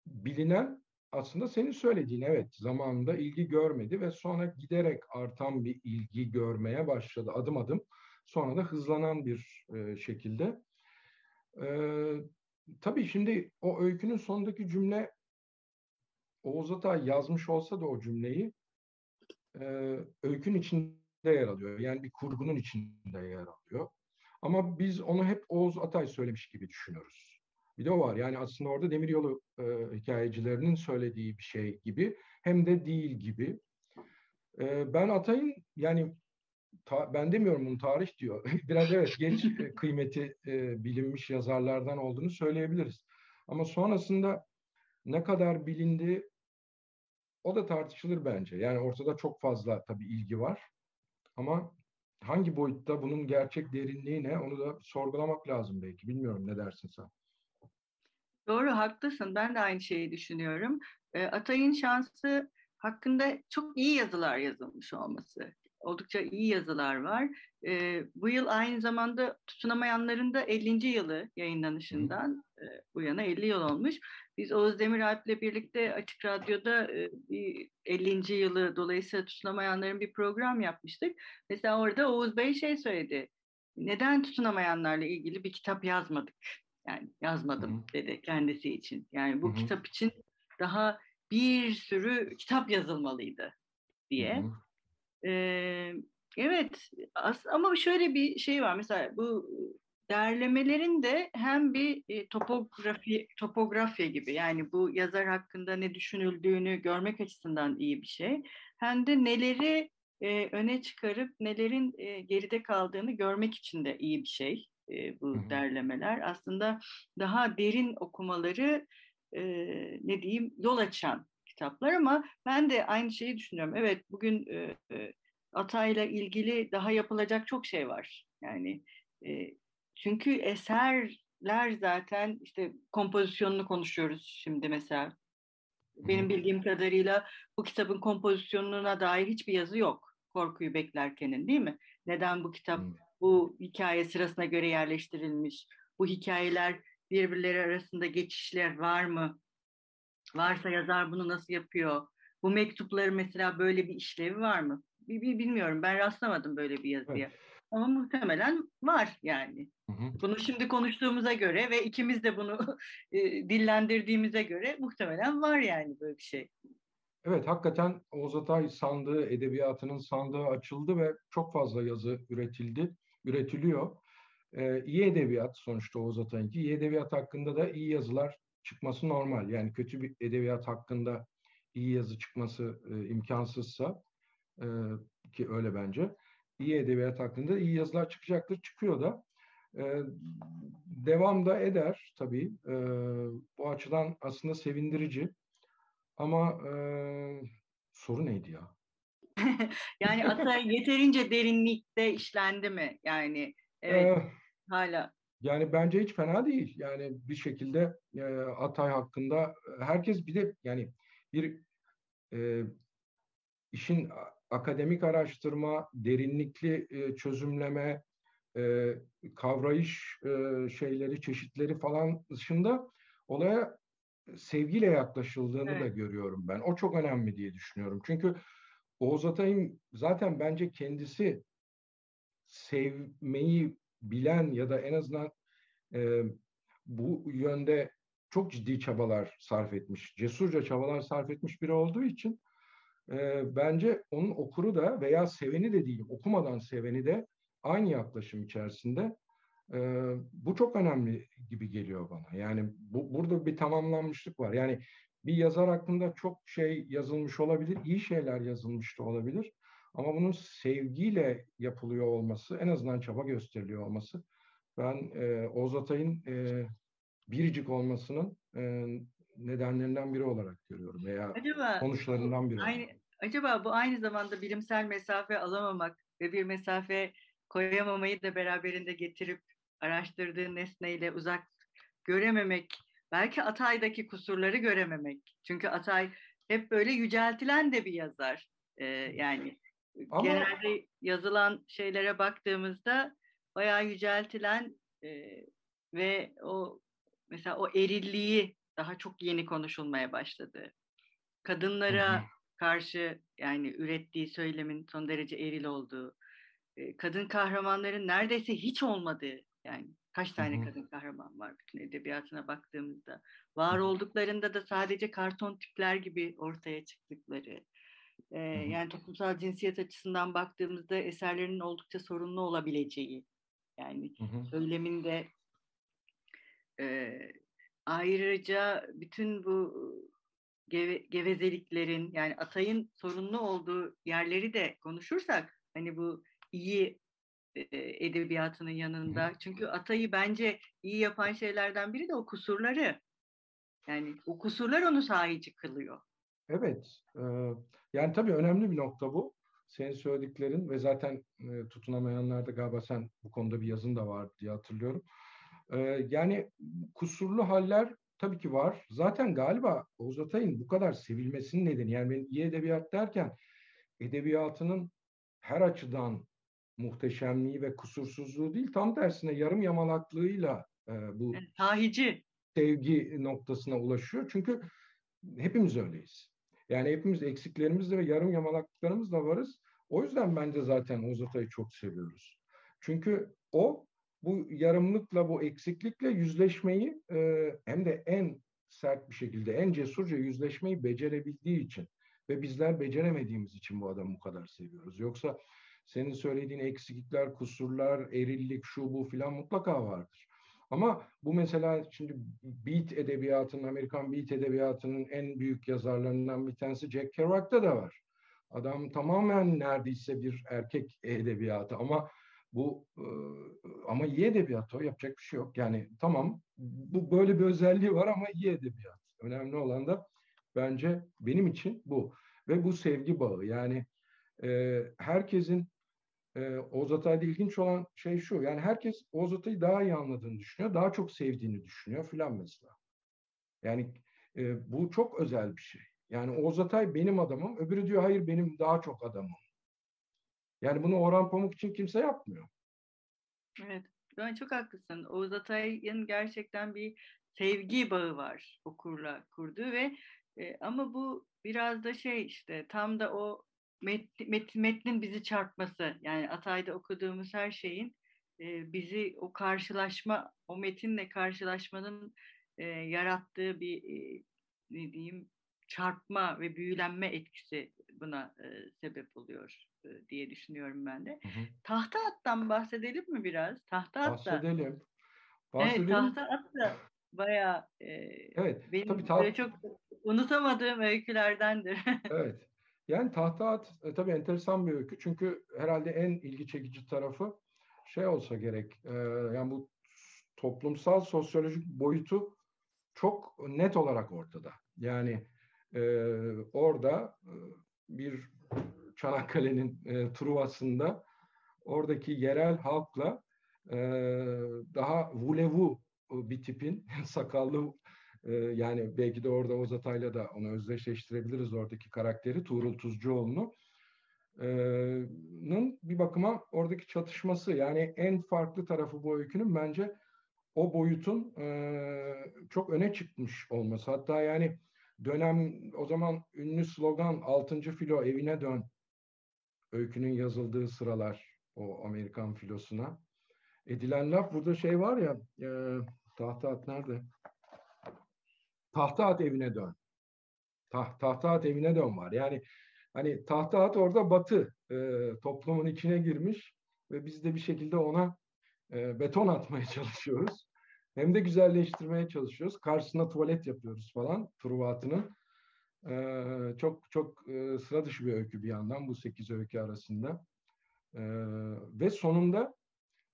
bilinen aslında senin söylediğin evet zamanında ilgi görmedi ve sonra giderek artan bir ilgi görmeye başladı adım adım. Sonra da hızlanan bir e, şekilde. E, tabii şimdi o öykünün sonundaki cümle Oğuz Atay yazmış olsa da o cümleyi e, öykün içinde yer alıyor. Yani bir kurgunun içinde yer alıyor. Ama biz onu hep Oğuz Atay söylemiş gibi düşünüyoruz. Bir de o var. Yani aslında orada demiryolu e, hikayecilerinin söylediği bir şey gibi hem de değil gibi. E, ben Atay'ın yani ta, ben demiyorum bunu tarih diyor. Biraz evet geç e, kıymeti e, bilinmiş yazarlardan olduğunu söyleyebiliriz. Ama sonrasında ne kadar bilindi o da tartışılır bence. Yani ortada çok fazla tabii ilgi var. Ama hangi boyutta bunun gerçek derinliği ne onu da sorgulamak lazım belki. Bilmiyorum ne dersin sen? Doğru haklısın. Ben de aynı şeyi düşünüyorum. E, Atay'ın şansı hakkında çok iyi yazılar yazılmış olması oldukça iyi yazılar var. E, bu yıl aynı zamanda tutunamayanların da 50. yılı yayınlanışından bu yana 50 yıl olmuş. Biz Oğuz Demiralp'le birlikte Açık Radyo'da e, bir 50. yılı dolayısıyla tutunamayanların bir program yapmıştık. Mesela orada Oğuz Bey şey söyledi. Neden tutunamayanlarla ilgili bir kitap yazmadık? Yani yazmadım Hı-hı. dedi kendisi için. Yani bu Hı-hı. kitap için daha bir sürü kitap yazılmalıydı diye. Hı-hı. Ee, evet as ama şöyle bir şey var mesela bu derlemelerin de hem bir e, topografi topografya gibi yani bu yazar hakkında ne düşünüldüğünü görmek açısından iyi bir şey. Hem de neleri e, öne çıkarıp nelerin e, geride kaldığını görmek için de iyi bir şey e, bu Hı-hı. derlemeler. Aslında daha derin okumaları e, ne diyeyim yol açan kitaplar ama ben de aynı şeyi düşünüyorum. Evet bugün e, e, Atay'la ilgili daha yapılacak çok şey var. Yani e, çünkü eserler zaten işte kompozisyonunu konuşuyoruz şimdi mesela. Benim bildiğim kadarıyla bu kitabın kompozisyonuna dair hiçbir yazı yok. Korkuyu beklerkenin değil mi? Neden bu kitap bu hikaye sırasına göre yerleştirilmiş? Bu hikayeler birbirleri arasında geçişler var mı? Varsa yazar bunu nasıl yapıyor? Bu mektupları mesela böyle bir işlevi var mı? Bilmiyorum ben rastlamadım böyle bir yazıya. Evet. Ama muhtemelen var yani. Hı hı. Bunu şimdi konuştuğumuza göre ve ikimiz de bunu e, dillendirdiğimize göre muhtemelen var yani böyle bir şey. Evet hakikaten Oğuz Atay sandığı, edebiyatının sandığı açıldı ve çok fazla yazı üretildi, üretiliyor. Ee, iyi edebiyat sonuçta Oğuz Atay'ınki. İyi edebiyat hakkında da iyi yazılar çıkması normal. Yani kötü bir edebiyat hakkında iyi yazı çıkması e, imkansızsa e, ki öyle bence iyi edebiyat hakkında iyi yazılar çıkacaktır. Çıkıyor da. E, devam da eder tabii. E, bu açıdan aslında sevindirici. Ama e, soru neydi ya? yani Atay yeterince derinlikte işlendi mi? Yani evet ee, hala. Yani bence hiç fena değil. Yani bir şekilde e, Atay hakkında herkes bir de yani bir e, işin akademik araştırma, derinlikli e, çözümleme, e, kavrayış e, şeyleri, çeşitleri falan dışında olaya sevgiyle yaklaşıldığını evet. da görüyorum ben. O çok önemli diye düşünüyorum. Çünkü Oğuz Atay'ın zaten bence kendisi sevmeyi bilen ya da en azından e, bu yönde çok ciddi çabalar sarf etmiş, cesurca çabalar sarf etmiş biri olduğu için e, bence onun okuru da veya seveni de değil, okumadan seveni de aynı yaklaşım içerisinde. E, bu çok önemli gibi geliyor bana. Yani bu, burada bir tamamlanmışlık var. Yani bir yazar hakkında çok şey yazılmış olabilir, iyi şeyler yazılmış da olabilir. Ama bunun sevgiyle yapılıyor olması, en azından çaba gösteriliyor olması, ben e, Oğuz Atay'ın e, biricik olmasının e, nedenlerinden biri olarak görüyorum veya acaba, sonuçlarından biri. Aynı, acaba bu aynı zamanda bilimsel mesafe alamamak ve bir mesafe koyamamayı da beraberinde getirip araştırdığı nesneyle uzak görememek, belki Atay'daki kusurları görememek. Çünkü Atay hep böyle yüceltilen de bir yazar. Ee, yani Ama... genelde yazılan şeylere baktığımızda bayağı yüceltilen e, ve o mesela o erilliği daha çok yeni konuşulmaya başladı. Kadınlara karşı yani ürettiği söylemin son derece eril olduğu, kadın kahramanların neredeyse hiç olmadığı yani kaç tane kadın kahraman var bütün edebiyatına baktığımızda. Var olduklarında da sadece karton tipler gibi ortaya çıktıkları. Yani toplumsal cinsiyet açısından baktığımızda eserlerinin oldukça sorunlu olabileceği. Yani söyleminde e, ayrıca bütün bu geve, gevezeliklerin yani Atay'ın sorunlu olduğu yerleri de konuşursak hani bu iyi e, edebiyatının yanında. Çünkü Atay'ı bence iyi yapan şeylerden biri de o kusurları. Yani o kusurlar onu sahici kılıyor. Evet. E, yani tabii önemli bir nokta bu. Senin söylediklerin ve zaten e, tutunamayanlarda galiba sen bu konuda bir yazın da var diye hatırlıyorum. E, yani kusurlu haller tabii ki var. Zaten galiba Oğuz Atay'ın bu kadar sevilmesinin nedeni yani ben iyi edebiyat derken edebiyatının her açıdan muhteşemliği ve kusursuzluğu değil tam tersine yarım yamalaklığıyla e, bu tahici sevgi noktasına ulaşıyor. Çünkü hepimiz öyleyiz. Yani hepimiz eksiklerimizle ve yarım yamalaklıklarımızla varız. O yüzden bence zaten Oğuz Atay'ı çok seviyoruz. Çünkü o bu yarımlıkla, bu eksiklikle yüzleşmeyi e, hem de en sert bir şekilde, en cesurca yüzleşmeyi becerebildiği için ve bizler beceremediğimiz için bu adamı bu kadar seviyoruz. Yoksa senin söylediğin eksiklikler, kusurlar, erillik, şu bu filan mutlaka vardır. Ama bu mesela şimdi beat edebiyatının, Amerikan beat edebiyatının en büyük yazarlarından bir tanesi Jack Kerouac'ta da var. Adam tamamen neredeyse bir erkek edebiyatı ama bu ama iyi edebiyat o yapacak bir şey yok. Yani tamam bu böyle bir özelliği var ama iyi edebiyat. Önemli olan da bence benim için bu. Ve bu sevgi bağı yani e, herkesin e, Oğuz Atay'da ilginç olan şey şu. Yani herkes Oğuz Atay'ı daha iyi anladığını düşünüyor. Daha çok sevdiğini düşünüyor filan mesela. Yani e, bu çok özel bir şey. Yani Oğuz Atay benim adamım. Öbürü diyor hayır benim daha çok adamım. Yani bunu Orhan Pamuk için kimse yapmıyor. Evet. Ben çok haklısın. Oğuz Atay'ın gerçekten bir sevgi bağı var okurla kurduğu ve e, ama bu biraz da şey işte tam da o met, met, metnin bizi çarpması yani Atay'da okuduğumuz her şeyin e, bizi o karşılaşma o metinle karşılaşmanın e, yarattığı bir e, ne diyeyim çarpma ve büyülenme etkisi buna e, sebep oluyor diye düşünüyorum ben de. Hı hı. Tahta At'tan bahsedelim mi biraz? Tahta At'ta. Bahsedelim. Bahsedelim. Evet, Tahta At da bayağı e, evet, benim tabii, ta- çok unutamadığım öykülerdendir. evet. Yani Tahta At e, tabii enteresan bir öykü. Çünkü herhalde en ilgi çekici tarafı şey olsa gerek. E, yani bu toplumsal sosyolojik boyutu çok net olarak ortada. Yani e, orada e, bir Çanakkale'nin e, Truvası'nda oradaki yerel halkla e, daha vulevu bir tipin sakallı e, yani belki de orada Oğuz Atay'la da onu özdeşleştirebiliriz oradaki karakteri Tuğrul Tuzcuoğlu'nu nın bir bakıma oradaki çatışması yani en farklı tarafı bu öykünün bence o boyutun e, çok öne çıkmış olması. Hatta yani dönem o zaman ünlü slogan 6. filo evine dön öykünün yazıldığı sıralar o Amerikan filosuna edilen laf burada şey var ya e, tahta at nerede? tahta at evine dön. Taht, tahta at evine dön var. Yani hani tahta at orada batı e, toplumun içine girmiş ve biz de bir şekilde ona e, beton atmaya çalışıyoruz. Hem de güzelleştirmeye çalışıyoruz. Karşısına tuvalet yapıyoruz falan Truvat'ının. E, çok çok e, sıra dışı bir öykü bir yandan bu sekiz öykü arasında. E, ve sonunda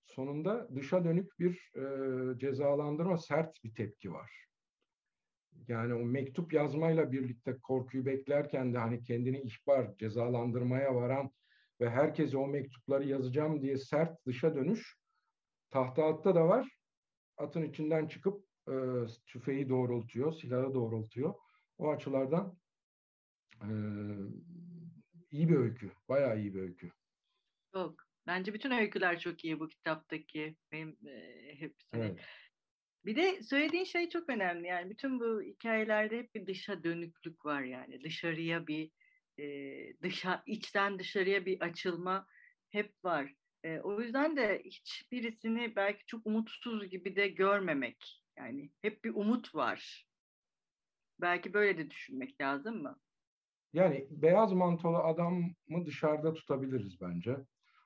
sonunda dışa dönük bir e, cezalandırma, sert bir tepki var. Yani o mektup yazmayla birlikte korkuyu beklerken de hani kendini ihbar, cezalandırmaya varan ve herkese o mektupları yazacağım diye sert dışa dönüş tahta atta da var. Atın içinden çıkıp e, tüfeği doğrultuyor, silahı doğrultuyor. O açılardan e, iyi bir öykü, bayağı iyi bir öykü. Çok. Bence bütün öyküler çok iyi bu kitaptaki. Benim e, hepsini. Evet. Bir de söylediğin şey çok önemli. Yani bütün bu hikayelerde hep bir dışa dönüklük var yani. Dışarıya bir e, dışa içten dışarıya bir açılma hep var. E, o yüzden de hiçbirisini belki çok umutsuz gibi de görmemek. Yani hep bir umut var. Belki böyle de düşünmek lazım mı? Yani beyaz mantolu adamı dışarıda tutabiliriz bence.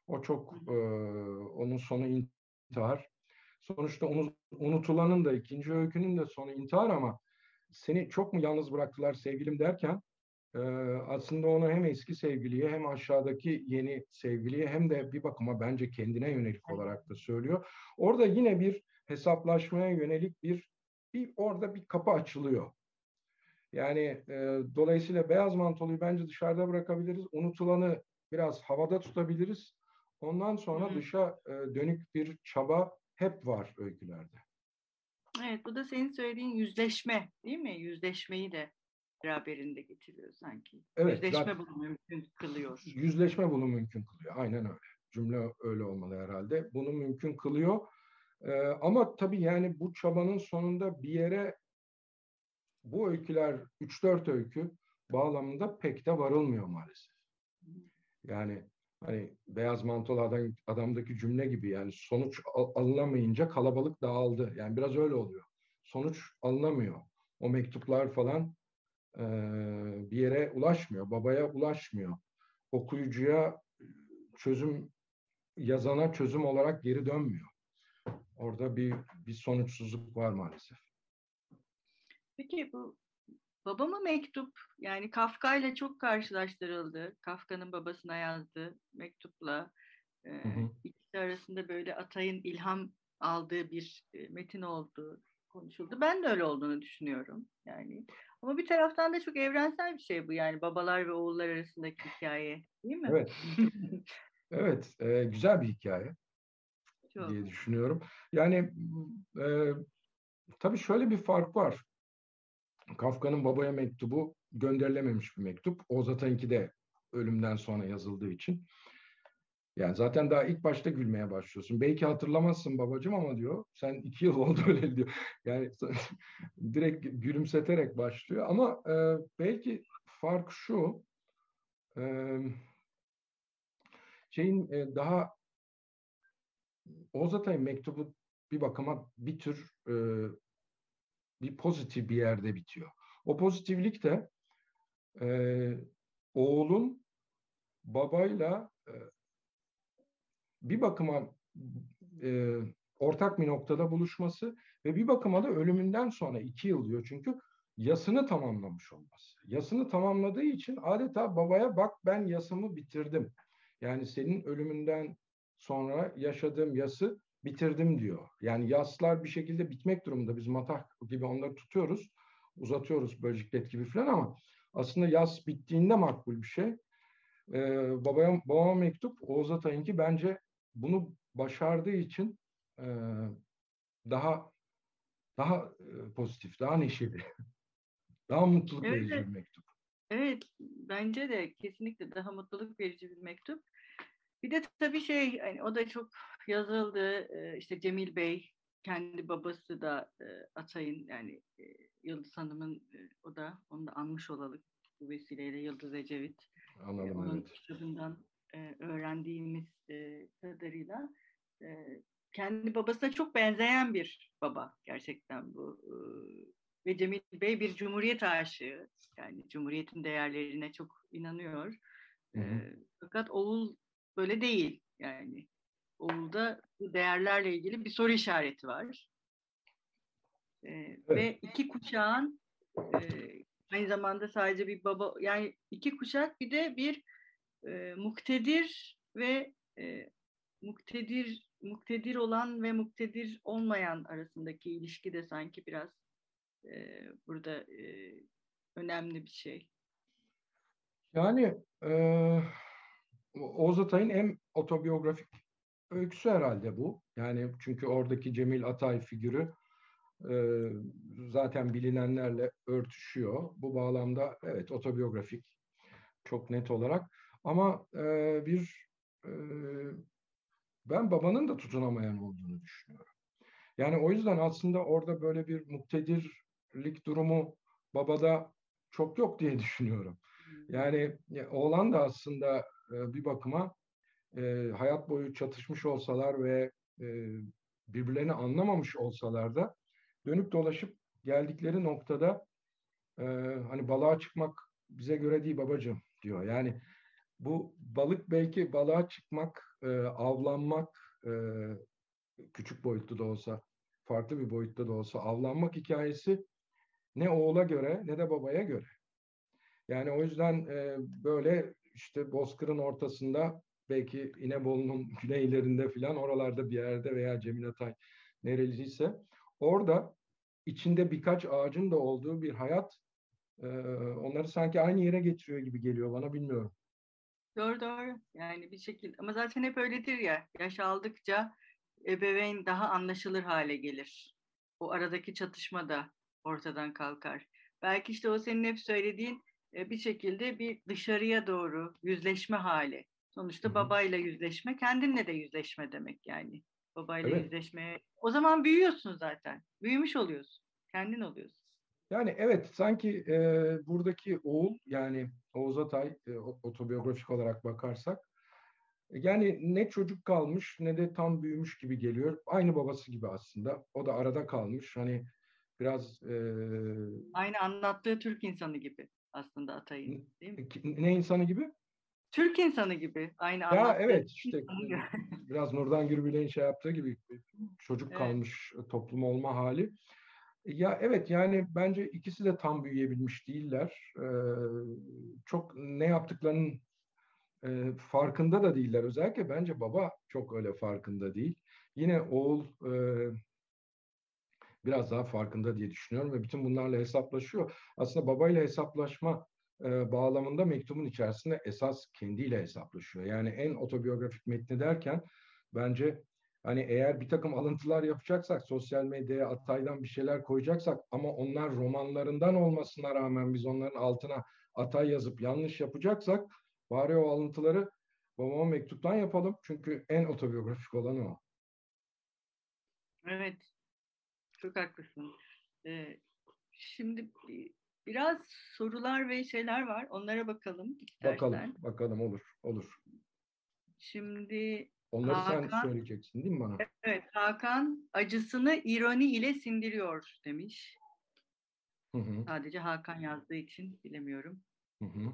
O çok e, onun sonu intihar. Sonuçta unutulanın da ikinci öykünün de sonu intihar ama seni çok mu yalnız bıraktılar sevgilim derken e, aslında onu hem eski sevgiliye hem aşağıdaki yeni sevgiliye hem de bir bakıma bence kendine yönelik olarak da söylüyor. Orada yine bir hesaplaşmaya yönelik bir bir orada bir kapı açılıyor. Yani e, dolayısıyla beyaz mantoluyu bence dışarıda bırakabiliriz. Unutulanı biraz havada tutabiliriz. Ondan sonra Hı-hı. dışa e, dönük bir çaba hep var öykülerde. Evet, bu da senin söylediğin yüzleşme değil mi? Yüzleşmeyi de beraberinde getiriyor sanki. Evet, yüzleşme zaten, bunu mümkün kılıyor. Yüzleşme bunu mümkün kılıyor. Aynen öyle. Cümle öyle olmalı herhalde. Bunu mümkün kılıyor. Ee, ama tabii yani bu çabanın sonunda bir yere bu öyküler 3-4 öykü bağlamında pek de varılmıyor maalesef. Yani hani beyaz mantolu adam, adamdaki cümle gibi yani sonuç al, alınamayınca kalabalık dağıldı. Yani biraz öyle oluyor. Sonuç alınamıyor. O mektuplar falan e, bir yere ulaşmıyor. Babaya ulaşmıyor. Okuyucuya çözüm yazana çözüm olarak geri dönmüyor. Orada bir bir sonuçsuzluk var maalesef. Peki bu Babama mektup yani Kafka ile çok karşılaştırıldı. Kafka'nın babasına yazdığı mektupla e, hı hı. ikisi arasında böyle Atay'ın ilham aldığı bir e, metin olduğu konuşuldu. Ben de öyle olduğunu düşünüyorum yani. Ama bir taraftan da çok evrensel bir şey bu yani babalar ve oğullar arasındaki hikaye değil mi? Evet. evet, e, güzel bir hikaye çok. diye düşünüyorum. Yani e, tabii şöyle bir fark var. Kafka'nın babaya mektubu gönderilememiş bir mektup. Oğuz Atay'ınki de ölümden sonra yazıldığı için. Yani zaten daha ilk başta gülmeye başlıyorsun. Belki hatırlamazsın babacığım ama diyor sen iki yıl oldu öyle diyor. Yani direkt gülümseterek başlıyor. Ama e, belki fark şu e, şeyin e, daha Oğuz Atay'ın mektubu bir bakıma bir tür e, bir pozitif bir yerde bitiyor. O pozitiflik de e, oğlun babayla e, bir bakıma e, ortak bir noktada buluşması ve bir bakıma da ölümünden sonra iki yıl diyor çünkü yasını tamamlamış olması. Yasını tamamladığı için adeta babaya bak ben yasımı bitirdim. Yani senin ölümünden sonra yaşadığım yası bitirdim diyor. Yani yaslar bir şekilde bitmek durumunda. Biz matah gibi onları tutuyoruz, uzatıyoruz bölcüklet gibi falan ama aslında yas bittiğinde makbul bir şey. Ee, babaya, babama mektup Oğuz Atay'ınki bence bunu başardığı için e, daha daha e, pozitif, daha neşeli, daha mutluluk evet. verici bir mektup. Evet, bence de kesinlikle daha mutluluk verici bir mektup. Bir de tabii şey, hani o da çok yazıldı. İşte Cemil Bey, kendi babası da Atay'ın yani Yıldız Hanım'ın o da onu da anmış olalım bu vesileyle Yıldız Ecevit. Anladım, onun evet. kitabından öğrendiğimiz kadarıyla kendi babasına çok benzeyen bir baba gerçekten bu ve Cemil Bey bir cumhuriyet aşığı. Yani cumhuriyetin değerlerine çok inanıyor. Hı hı. E, fakat Oğul böyle değil. Yani Oğul'da bu değerlerle ilgili bir soru işareti var. E, evet. Ve iki kuşağın e, aynı zamanda sadece bir baba yani iki kuşak bir de bir e, muktedir ve e, muktedir muktedir olan ve muktedir olmayan arasındaki ilişki de sanki biraz e, burada e, önemli bir şey. Yani e, Oğuz Atay'ın en otobiyografik öyküsü herhalde bu. Yani çünkü oradaki Cemil Atay figürü e, zaten bilinenlerle örtüşüyor. Bu bağlamda evet otobiyografik çok net olarak. Ama e, bir e, ben babanın da tutunamayan olduğunu düşünüyorum. Yani o yüzden aslında orada böyle bir muktedirlik durumu babada çok yok diye düşünüyorum. Yani oğlan da aslında e, bir bakıma e, hayat boyu çatışmış olsalar ve e, birbirlerini anlamamış olsalar da dönüp dolaşıp geldikleri noktada e, hani balığa çıkmak bize göre değil babacığım diyor. Yani bu balık belki balığa çıkmak, e, avlanmak, e, küçük boyutlu da olsa, farklı bir boyutta da olsa avlanmak hikayesi ne oğula göre ne de babaya göre. Yani o yüzden e, böyle işte Bozkır'ın ortasında belki İnebolu'nun güneylerinde filan oralarda bir yerde veya Cemil Atay nereliyse orada içinde birkaç ağacın da olduğu bir hayat e, onları sanki aynı yere getiriyor gibi geliyor bana bilmiyorum. Doğru doğru. Yani bir şekilde ama zaten hep öyledir ya. Yaş aldıkça ebeveyn daha anlaşılır hale gelir. O aradaki çatışma da ortadan kalkar. Belki işte o senin hep söylediğin e, bir şekilde bir dışarıya doğru yüzleşme hali. Sonuçta Hı-hı. babayla yüzleşme, kendinle de yüzleşme demek yani. Babayla evet. yüzleşmeye. O zaman büyüyorsun zaten. Büyümüş oluyorsun. Kendin oluyorsun. Yani evet sanki e, buradaki oğul yani Oğuz Atay e, otobiyografik olarak bakarsak yani ne çocuk kalmış ne de tam büyümüş gibi geliyor. Aynı babası gibi aslında. O da arada kalmış. Hani biraz... E, Aynı anlattığı Türk insanı gibi aslında Atay'ın değil mi? Ne insanı gibi? Türk insanı gibi. Aynı Ya evet işte biraz Nurdan Gürbüz'ün şey yaptığı gibi çocuk evet. kalmış toplum olma hali. Ya evet yani bence ikisi de tam büyüyebilmiş değiller. Ee, çok ne yaptıklarının e, farkında da değiller. Özellikle bence baba çok öyle farkında değil. Yine oğul e, biraz daha farkında diye düşünüyorum ve bütün bunlarla hesaplaşıyor. Aslında babayla hesaplaşma e, bağlamında mektubun içerisinde esas kendiyle hesaplaşıyor. Yani en otobiyografik metni derken bence Hani eğer bir takım alıntılar yapacaksak, sosyal medyaya Atay'dan bir şeyler koyacaksak ama onlar romanlarından olmasına rağmen biz onların altına Atay yazıp yanlış yapacaksak bari o alıntıları babama mektuptan yapalım. Çünkü en otobiyografik olanı o. Evet. Çok haklısın. Ee, şimdi biraz sorular ve şeyler var. Onlara bakalım istersen. Bakalım, bakalım olur, olur. Şimdi Onları Hakan, sen söyleyeceksin değil mi bana? Evet, Hakan acısını ironi ile sindiriyor demiş. Hı hı. Sadece Hakan yazdığı için bilemiyorum. Hı hı.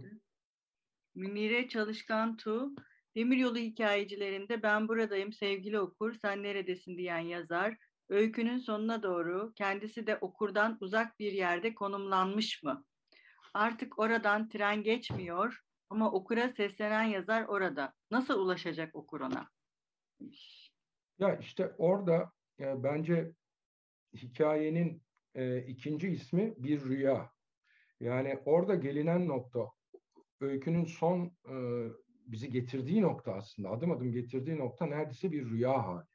Münire Çalışkan Tu, Demiryolu hikayecilerinde ben buradayım sevgili okur, sen neredesin diyen yazar, öykünün sonuna doğru kendisi de okurdan uzak bir yerde konumlanmış mı? Artık oradan tren geçmiyor ama okura seslenen yazar orada. Nasıl ulaşacak okur ona? Ya işte orada e, bence hikayenin e, ikinci ismi bir rüya. Yani orada gelinen nokta, öykünün son e, bizi getirdiği nokta aslında, adım adım getirdiği nokta neredeyse bir rüya hali.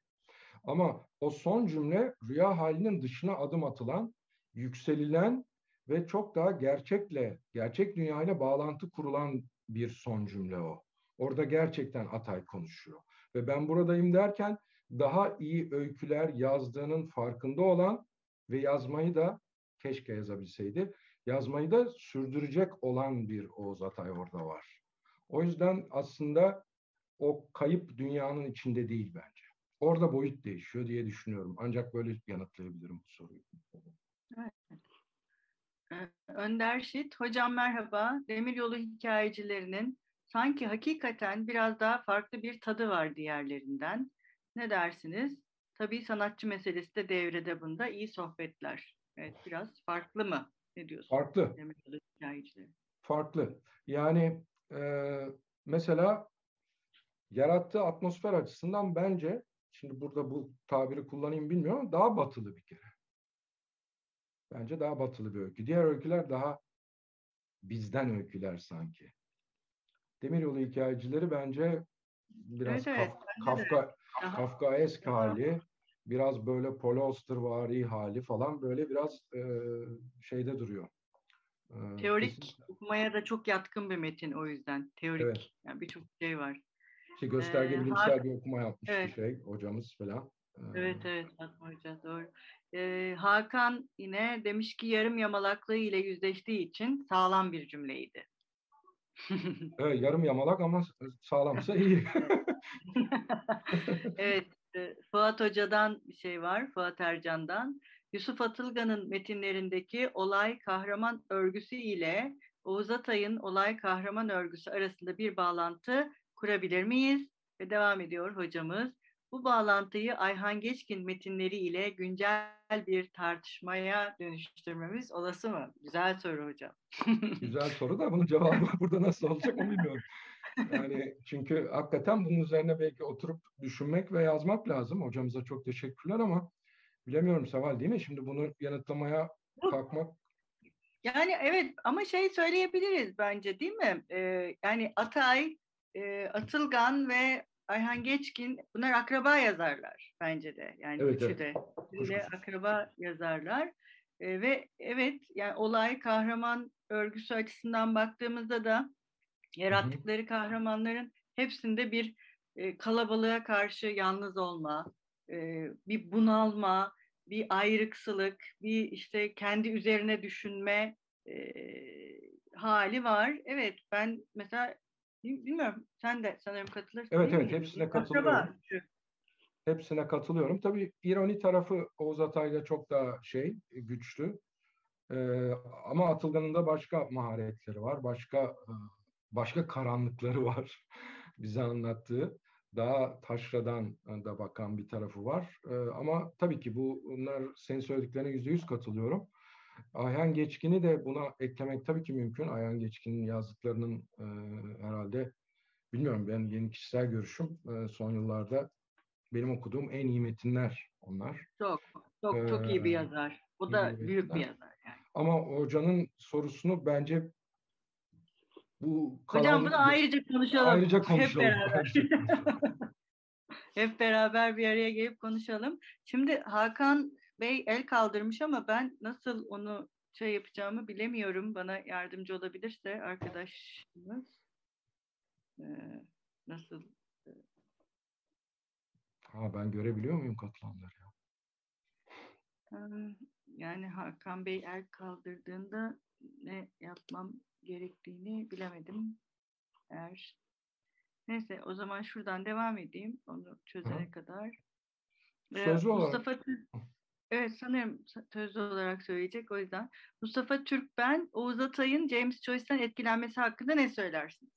Ama o son cümle rüya halinin dışına adım atılan, yükselilen ve çok daha gerçekle, gerçek dünyayla bağlantı kurulan bir son cümle o. Orada gerçekten Atay konuşuyor. Ve ben buradayım derken daha iyi öyküler yazdığının farkında olan ve yazmayı da keşke yazabilseydi, yazmayı da sürdürecek olan bir Oğuz Atay orada var. O yüzden aslında o kayıp dünyanın içinde değil bence. Orada boyut değişiyor diye düşünüyorum. Ancak böyle yanıtlayabilirim bu soruyu. Evet. Önder Şit, hocam merhaba. Demiryolu hikayecilerinin sanki hakikaten biraz daha farklı bir tadı var diğerlerinden. Ne dersiniz? Tabii sanatçı meselesi de devrede bunda. İyi sohbetler. Evet, biraz farklı mı? Ne diyorsun? Farklı. Demiryolu hikayecileri. Farklı. Yani e, mesela yarattığı atmosfer açısından bence, şimdi burada bu tabiri kullanayım bilmiyorum daha batılı bir kere. Bence daha batılı bir öykü. Diğer öyküler daha bizden öyküler sanki. Demiryolu hikayecileri bence biraz evet, Kaf, Kafka, Kafkaesk hali, biraz böyle Paul Austervari hali falan böyle biraz e, şeyde duruyor. E, Teorik kesin. okumaya da çok yatkın bir metin o yüzden. Teorik. Evet. Yani birçok şey var. Ki gösterge bilimsel bir okuma yapmış evet. bir şey hocamız falan. Evet evet Fatma Hoca doğru. Ee, Hakan yine demiş ki yarım yamalaklığı ile yüzleştiği için sağlam bir cümleydi. evet, yarım yamalak ama sağlamsa iyi. evet, Fuat Hoca'dan bir şey var, Fuat Ercan'dan. Yusuf Atılgan'ın metinlerindeki olay kahraman örgüsü ile Oğuz Atay'ın olay kahraman örgüsü arasında bir bağlantı kurabilir miyiz? Ve devam ediyor hocamız. Bu bağlantıyı Ayhan Geçkin metinleri ile güncel bir tartışmaya dönüştürmemiz olası mı? Güzel soru hocam. Güzel soru da bunun cevabı burada nasıl olacak onu bilmiyorum. Yani çünkü hakikaten bunun üzerine belki oturup düşünmek ve yazmak lazım. Hocamıza çok teşekkürler ama bilemiyorum Seval değil mi? Şimdi bunu yanıtlamaya kalkmak yani evet ama şey söyleyebiliriz bence değil mi? Ee, yani Atay, e, Atılgan ve Ayhan Geçkin bunlar akraba yazarlar bence de. Yani evet, üçü de. Üçü akraba yazarlar. E, ve evet yani olay kahraman örgüsü açısından baktığımızda da yarattıkları Hı-hı. kahramanların hepsinde bir e, kalabalığa karşı yalnız olma, e, bir bunalma, bir ayrıksılık, bir işte kendi üzerine düşünme e, hali var. Evet ben mesela Bilmiyorum. Sen de sanırım katılırsın. Evet evet hepsine katılıyorum. Hepsine katılıyorum. Tabii ironi tarafı Oğuz Atay'la çok daha şey güçlü. Ee, ama Atılgan'ın da başka maharetleri var. Başka e, başka karanlıkları var. Bize anlattığı. Daha taşradan da bakan bir tarafı var. Ee, ama tabii ki bunlar senin söylediklerine yüzde yüz katılıyorum. Ayhan Geçkin'i de buna eklemek tabii ki mümkün. Ayhan Geçkin'in yazdıklarının e, herhalde bilmiyorum ben yeni kişisel görüşüm e, son yıllarda benim okuduğum en iyi metinler onlar. Çok çok ee, çok iyi bir yazar. O da büyük bir yazar yani. Ama hocanın sorusunu bence bu Hocam bunu ayrıca konuşalım. Ayrıca konuşalım. Hep beraber. Hep beraber bir araya gelip konuşalım. Şimdi Hakan Bey el kaldırmış ama ben nasıl onu şey yapacağımı bilemiyorum. Bana yardımcı olabilirse arkadaşımız ee, nasıl? Ha ben görebiliyor muyum katılanları ya? Yani Hakan Bey el kaldırdığında ne yapmam gerektiğini bilemedim. Eğer Neyse o zaman şuradan devam edeyim onu çözene Hı. kadar. Sözlü Mustafa olarak. Evet sanırım sözlü olarak söyleyecek o yüzden. Mustafa Türk ben, Oğuz Atay'ın James Joyce'den etkilenmesi hakkında ne söylersiniz?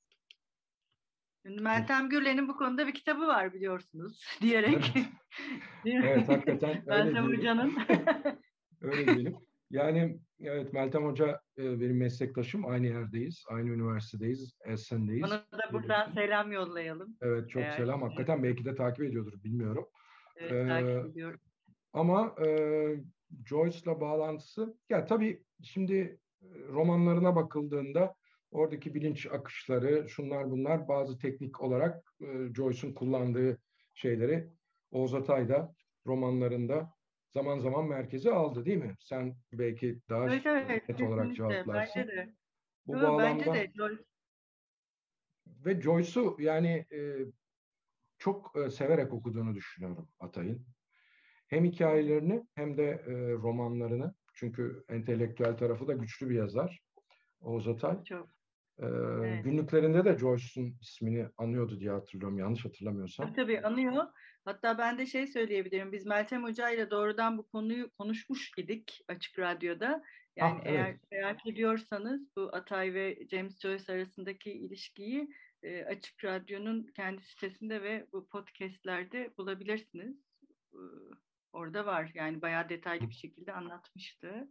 Meltem Gürlen'in bu konuda bir kitabı var biliyorsunuz diyerek. evet hakikaten Meltem Hoca'nın. öyle diyelim. Yani evet Meltem Hoca e, benim meslektaşım. Aynı yerdeyiz. Aynı üniversitedeyiz. Esen'deyiz. Ona da buradan selam yollayalım. Evet çok Eğer selam. Hakikaten belki de takip ediyordur bilmiyorum. Evet ee, takip ediyorum. Ama e, Joyce'la bağlantısı, ya tabii şimdi romanlarına bakıldığında oradaki bilinç akışları, şunlar bunlar bazı teknik olarak e, Joyce'un kullandığı şeyleri Oğuz Atay da romanlarında zaman zaman merkeze aldı değil mi? Sen belki daha evet, evet, net olarak cevaplarsın. Bence de. Bu Yo, bağlamda bence de. Joyce. ve Joyce'u yani e, çok e, severek okuduğunu düşünüyorum Atay'ın hem hikayelerini hem de e, romanlarını çünkü entelektüel tarafı da güçlü bir yazar Oğuz Atay. Çok. Ee, evet. Günlüklerinde de Joyce'un ismini anıyordu diye hatırlıyorum. Yanlış hatırlamıyorsam. Tabii, anıyor. Hatta ben de şey söyleyebilirim. Biz Meltem Hoca ile doğrudan bu konuyu konuşmuş idik Açık Radyo'da. Yani ah, eğer evet. merak ediyorsanız bu Atay ve James Joyce arasındaki ilişkiyi e, Açık Radyo'nun kendi sitesinde ve bu podcastlerde bulabilirsiniz. Orada var yani bayağı detaylı bir şekilde anlatmıştı.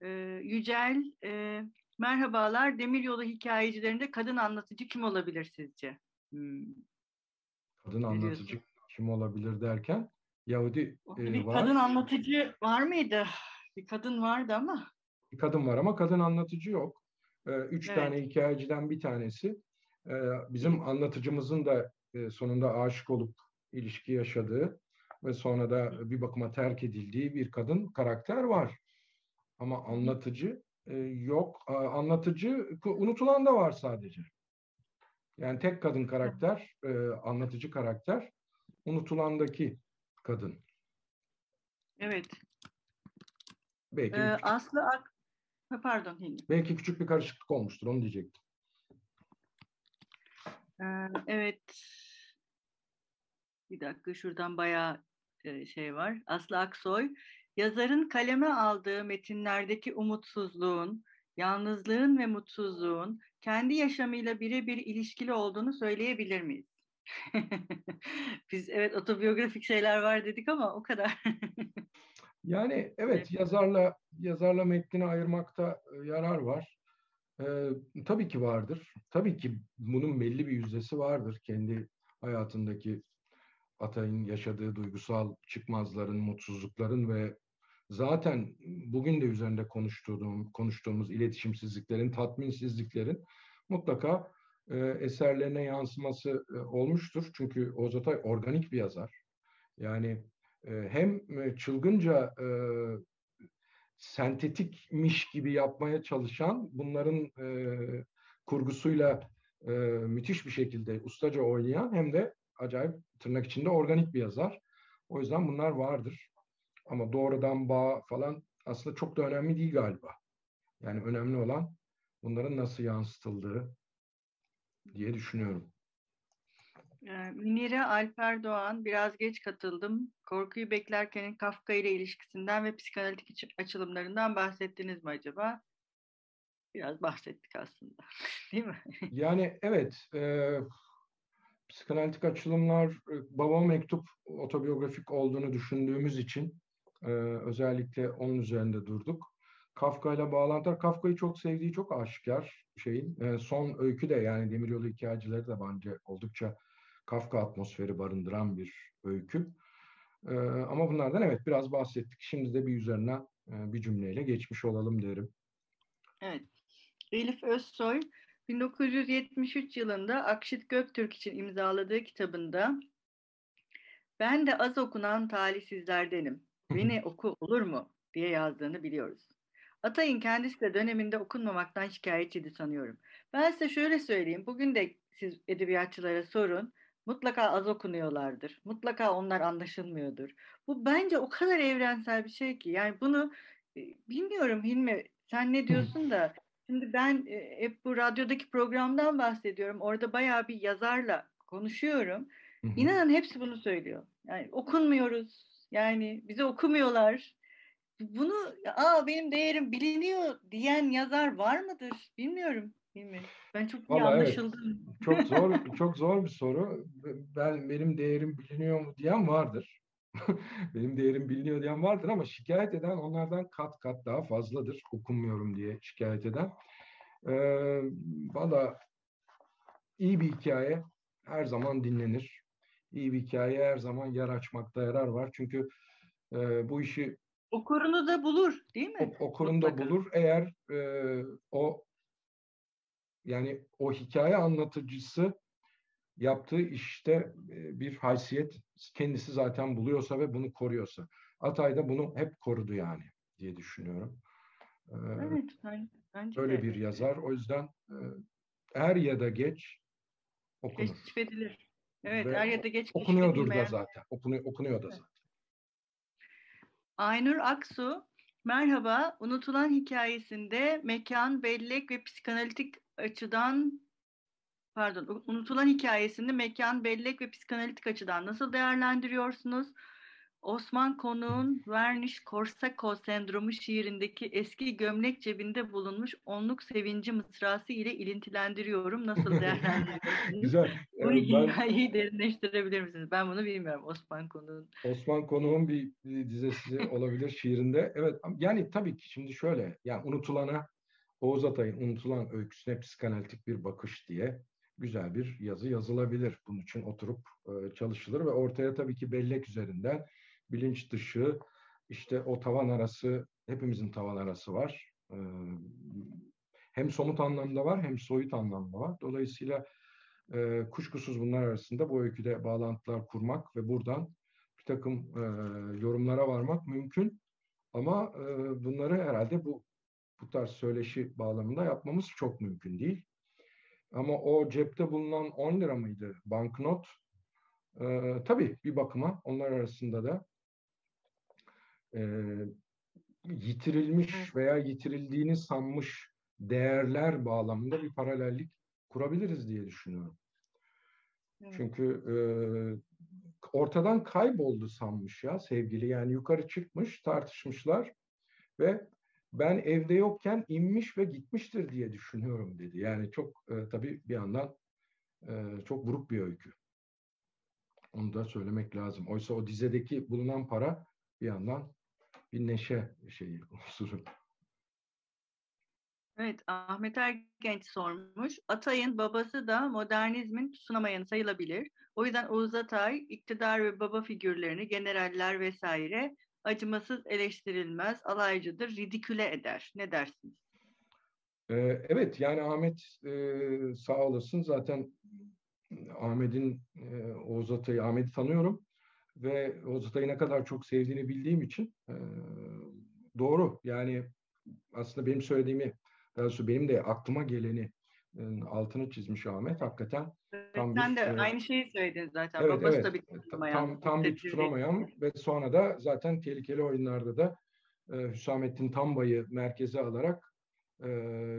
E, Yücel, e, merhabalar. Demiryolu hikayecilerinde kadın anlatıcı kim olabilir sizce? Hmm. Kadın anlatıcı kim olabilir derken Yahudi e, bir var. kadın anlatıcı var mıydı? Bir kadın vardı ama. Bir kadın var ama kadın anlatıcı yok. E, üç evet. tane hikayeciden bir tanesi. E, bizim anlatıcımızın da e, sonunda aşık olup ilişki yaşadığı ve sonra da bir bakıma terk edildiği bir kadın karakter var. Ama anlatıcı e, yok. E, anlatıcı unutulan da var sadece. Yani tek kadın karakter, e, anlatıcı karakter unutulandaki kadın. Evet. Belki ee, Aslı Ak pardon Hilmi. Belki küçük bir karışıklık olmuştur onu diyecektim. Ee, evet. Bir dakika şuradan bayağı şey var. Aslı Aksoy yazarın kaleme aldığı metinlerdeki umutsuzluğun, yalnızlığın ve mutsuzluğun kendi yaşamıyla birebir ilişkili olduğunu söyleyebilir miyiz? Biz evet otobiyografik şeyler var dedik ama o kadar. yani evet yazarla yazarla metnini ayırmakta e, yarar var. Ee, tabii ki vardır. Tabii ki bunun belli bir yüzdesi vardır. Kendi hayatındaki Atay'ın yaşadığı duygusal çıkmazların, mutsuzlukların ve zaten bugün de üzerinde konuştuğum, konuştuğumuz iletişimsizliklerin, tatminsizliklerin mutlaka e, eserlerine yansıması e, olmuştur. Çünkü Oğuz Atay organik bir yazar. Yani e, hem e, çılgınca e, sentetikmiş gibi yapmaya çalışan, bunların e, kurgusuyla e, müthiş bir şekilde ustaca oynayan hem de acayip tırnak içinde organik bir yazar. O yüzden bunlar vardır. Ama doğrudan bağ falan aslında çok da önemli değil galiba. Yani önemli olan bunların nasıl yansıtıldığı diye düşünüyorum. Münire Alper Doğan, biraz geç katıldım. Korkuyu beklerkenin Kafka ile ilişkisinden ve psikanalitik açılımlarından bahsettiniz mi acaba? Biraz bahsettik aslında, değil mi? Yani evet, e, psikanalitik açılımlar, e, Baba Mektup otobiyografik olduğunu düşündüğümüz için e, özellikle onun üzerinde durduk. Kafka ile bağlantılar, Kafka'yı çok sevdiği çok aşikar şeyin. E, son öykü de yani Demiryolu hikayecileri de bence oldukça Kafka atmosferi barındıran bir öykü. E, ama bunlardan evet biraz bahsettik. Şimdi de bir üzerine e, bir cümleyle geçmiş olalım derim. Evet. Elif Özsoy 1973 yılında Akşit Göktürk için imzaladığı kitabında ben de az okunan talihsizlerdenim. Beni oku olur mu? diye yazdığını biliyoruz. Atay'ın kendisi de döneminde okunmamaktan şikayetçiydi sanıyorum. Ben size şöyle söyleyeyim. Bugün de siz edebiyatçılara sorun. Mutlaka az okunuyorlardır. Mutlaka onlar anlaşılmıyordur. Bu bence o kadar evrensel bir şey ki. Yani bunu e, bilmiyorum Hilmi sen ne diyorsun da şimdi ben e, hep bu radyodaki programdan bahsediyorum. Orada bayağı bir yazarla konuşuyorum. İnanın hepsi bunu söylüyor. Yani okunmuyoruz. Yani bizi okumuyorlar bunu aa benim değerim biliniyor diyen yazar var mıdır? Bilmiyorum. Bilmiyorum. Ben çok iyi anlaşıldım. Evet. Çok zor çok zor bir soru. Ben benim değerim biliniyor mu diyen vardır. benim değerim biliniyor diyen vardır ama şikayet eden onlardan kat kat daha fazladır. Okunmuyorum diye şikayet eden. Ee, Valla iyi bir hikaye her zaman dinlenir. İyi bir hikaye her zaman yer açmakta yarar var. Çünkü e, bu işi Okurunu da bulur değil mi? O, okurunu da bulur. Eğer e, o yani o hikaye anlatıcısı yaptığı işte bir haysiyet kendisi zaten buluyorsa ve bunu koruyorsa. Atay da bunu hep korudu yani diye düşünüyorum. Evet, bence Öyle de. bir yazar. O yüzden er ya da geç okunur. Keşfedilir. Evet, Ve er ya da geç okunuyordur da zaten. Okunuyor, okunuyor da zaten. Aynur Aksu, merhaba. Unutulan hikayesinde mekan, bellek ve psikanalitik açıdan pardon, unutulan hikayesinde mekan, bellek ve psikanalitik açıdan nasıl değerlendiriyorsunuz? Osman Konuğ'un Verniş Korsako sendromu şiirindeki eski gömlek cebinde bulunmuş onluk sevinci mısrası ile ilintilendiriyorum. Nasıl değerlendiriyorsunuz? Güzel. Bu yani hikayeyi ben... derinleştirebilir misiniz? Ben bunu bilmiyorum Osman Konuğ'un. Osman Konuğ'un bir, bir dizesi olabilir şiirinde. Evet yani tabii ki şimdi şöyle yani unutulana Oğuz Atay'ın unutulan öyküsüne psikanalitik bir bakış diye güzel bir yazı yazılabilir. Bunun için oturup e, çalışılır ve ortaya tabii ki bellek üzerinden bilinç dışı işte o tavan arası hepimizin tavan arası var. E, hem somut anlamda var hem soyut anlamda var. Dolayısıyla e, kuşkusuz bunlar arasında bu öyküde bağlantılar kurmak ve buradan bir takım e, yorumlara varmak mümkün. Ama e, bunları herhalde bu bu tarz söyleşi bağlamında yapmamız çok mümkün değil. Ama o cepte bulunan 10 lira mıydı banknot? E, tabii bir bakıma onlar arasında da e, yitirilmiş veya yitirildiğini sanmış değerler bağlamında bir paralellik kurabiliriz diye düşünüyorum. Evet. Çünkü e, ortadan kayboldu sanmış ya sevgili. Yani yukarı çıkmış, tartışmışlar ve ben evde yokken inmiş ve gitmiştir diye düşünüyorum dedi. Yani çok e, tabii bir yandan e, çok buruk bir öykü. Onu da söylemek lazım. Oysa o dizedeki bulunan para bir yandan bir neşe şeyi unsuru. Evet, Ahmet Ergenç sormuş. Atay'ın babası da modernizmin tutunamayanı sayılabilir. O yüzden Oğuz Atay, iktidar ve baba figürlerini, generaller vesaire acımasız eleştirilmez, alaycıdır, ridiküle eder. Ne dersiniz? Ee, evet, yani Ahmet e, sağ olasın. Zaten Ahmet'in, e, Oğuz Atay'ı, Ahmet'i tanıyorum ve Oğuz Atay'ı ne kadar çok sevdiğini bildiğim için e, doğru. Yani aslında benim söylediğimi, daha doğrusu benim de aklıma geleni altını çizmiş Ahmet. Hakikaten tam Sen bir, de e, aynı şeyi söyledin zaten. Evet, Babası evet. da bir tutunamayan. Tam, tam bir tutunamayan ve sonra da zaten tehlikeli oyunlarda da e, Hüsamettin Tambay'ı merkeze alarak e,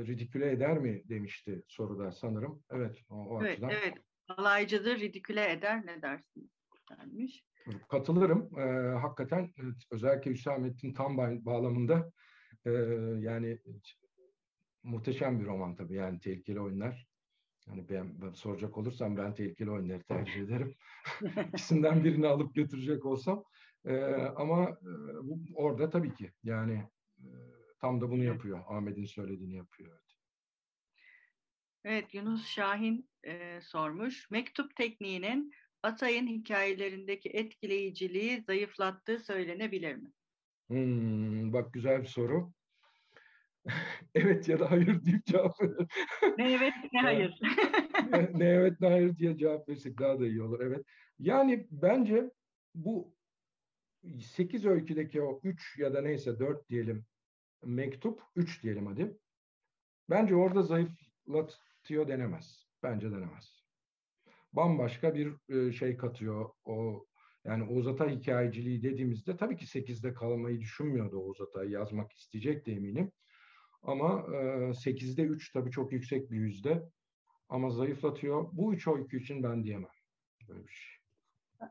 ridiküle eder mi demişti soruda sanırım. Evet o, o evet, açıdan. Evet alaycıdır ridiküle eder ne dersin? Denmiş. Katılırım. E, hakikaten özellikle Hüsamettin Tambay bağlamında e, yani muhteşem bir roman tabii yani tehlikeli oyunlar. Hani ben, ben soracak olursam ben tehlikeli oyunları tercih ederim. İkisinden birini alıp götürecek olsam. Ee, ama e, bu, orada tabii ki yani e, tam da bunu yapıyor. Ahmet'in söylediğini yapıyor. Evet. Evet Yunus Şahin e, sormuş. Mektup tekniğinin Atay'ın hikayelerindeki etkileyiciliği zayıflattığı söylenebilir mi? Hmm, bak güzel bir soru. evet ya da hayır deyip cevap verir. Ne evet ne hayır. ne, ne evet ne hayır diye cevap versek daha da iyi olur. Evet. Yani bence bu 8 öyküdeki o 3 ya da neyse 4 diyelim mektup 3 diyelim hadi. Bence orada zayıflatıyor denemez. Bence denemez. Bambaşka bir şey katıyor o yani Oğuz Atay hikayeciliği dediğimizde tabii ki 8'de kalmayı düşünmüyordu Oğuz Atay yazmak isteyecek de eminim. Ama e, 8'de 3 tabii çok yüksek bir yüzde. Ama zayıflatıyor. Bu üç öykü için ben diyemem. Böyle bir şey.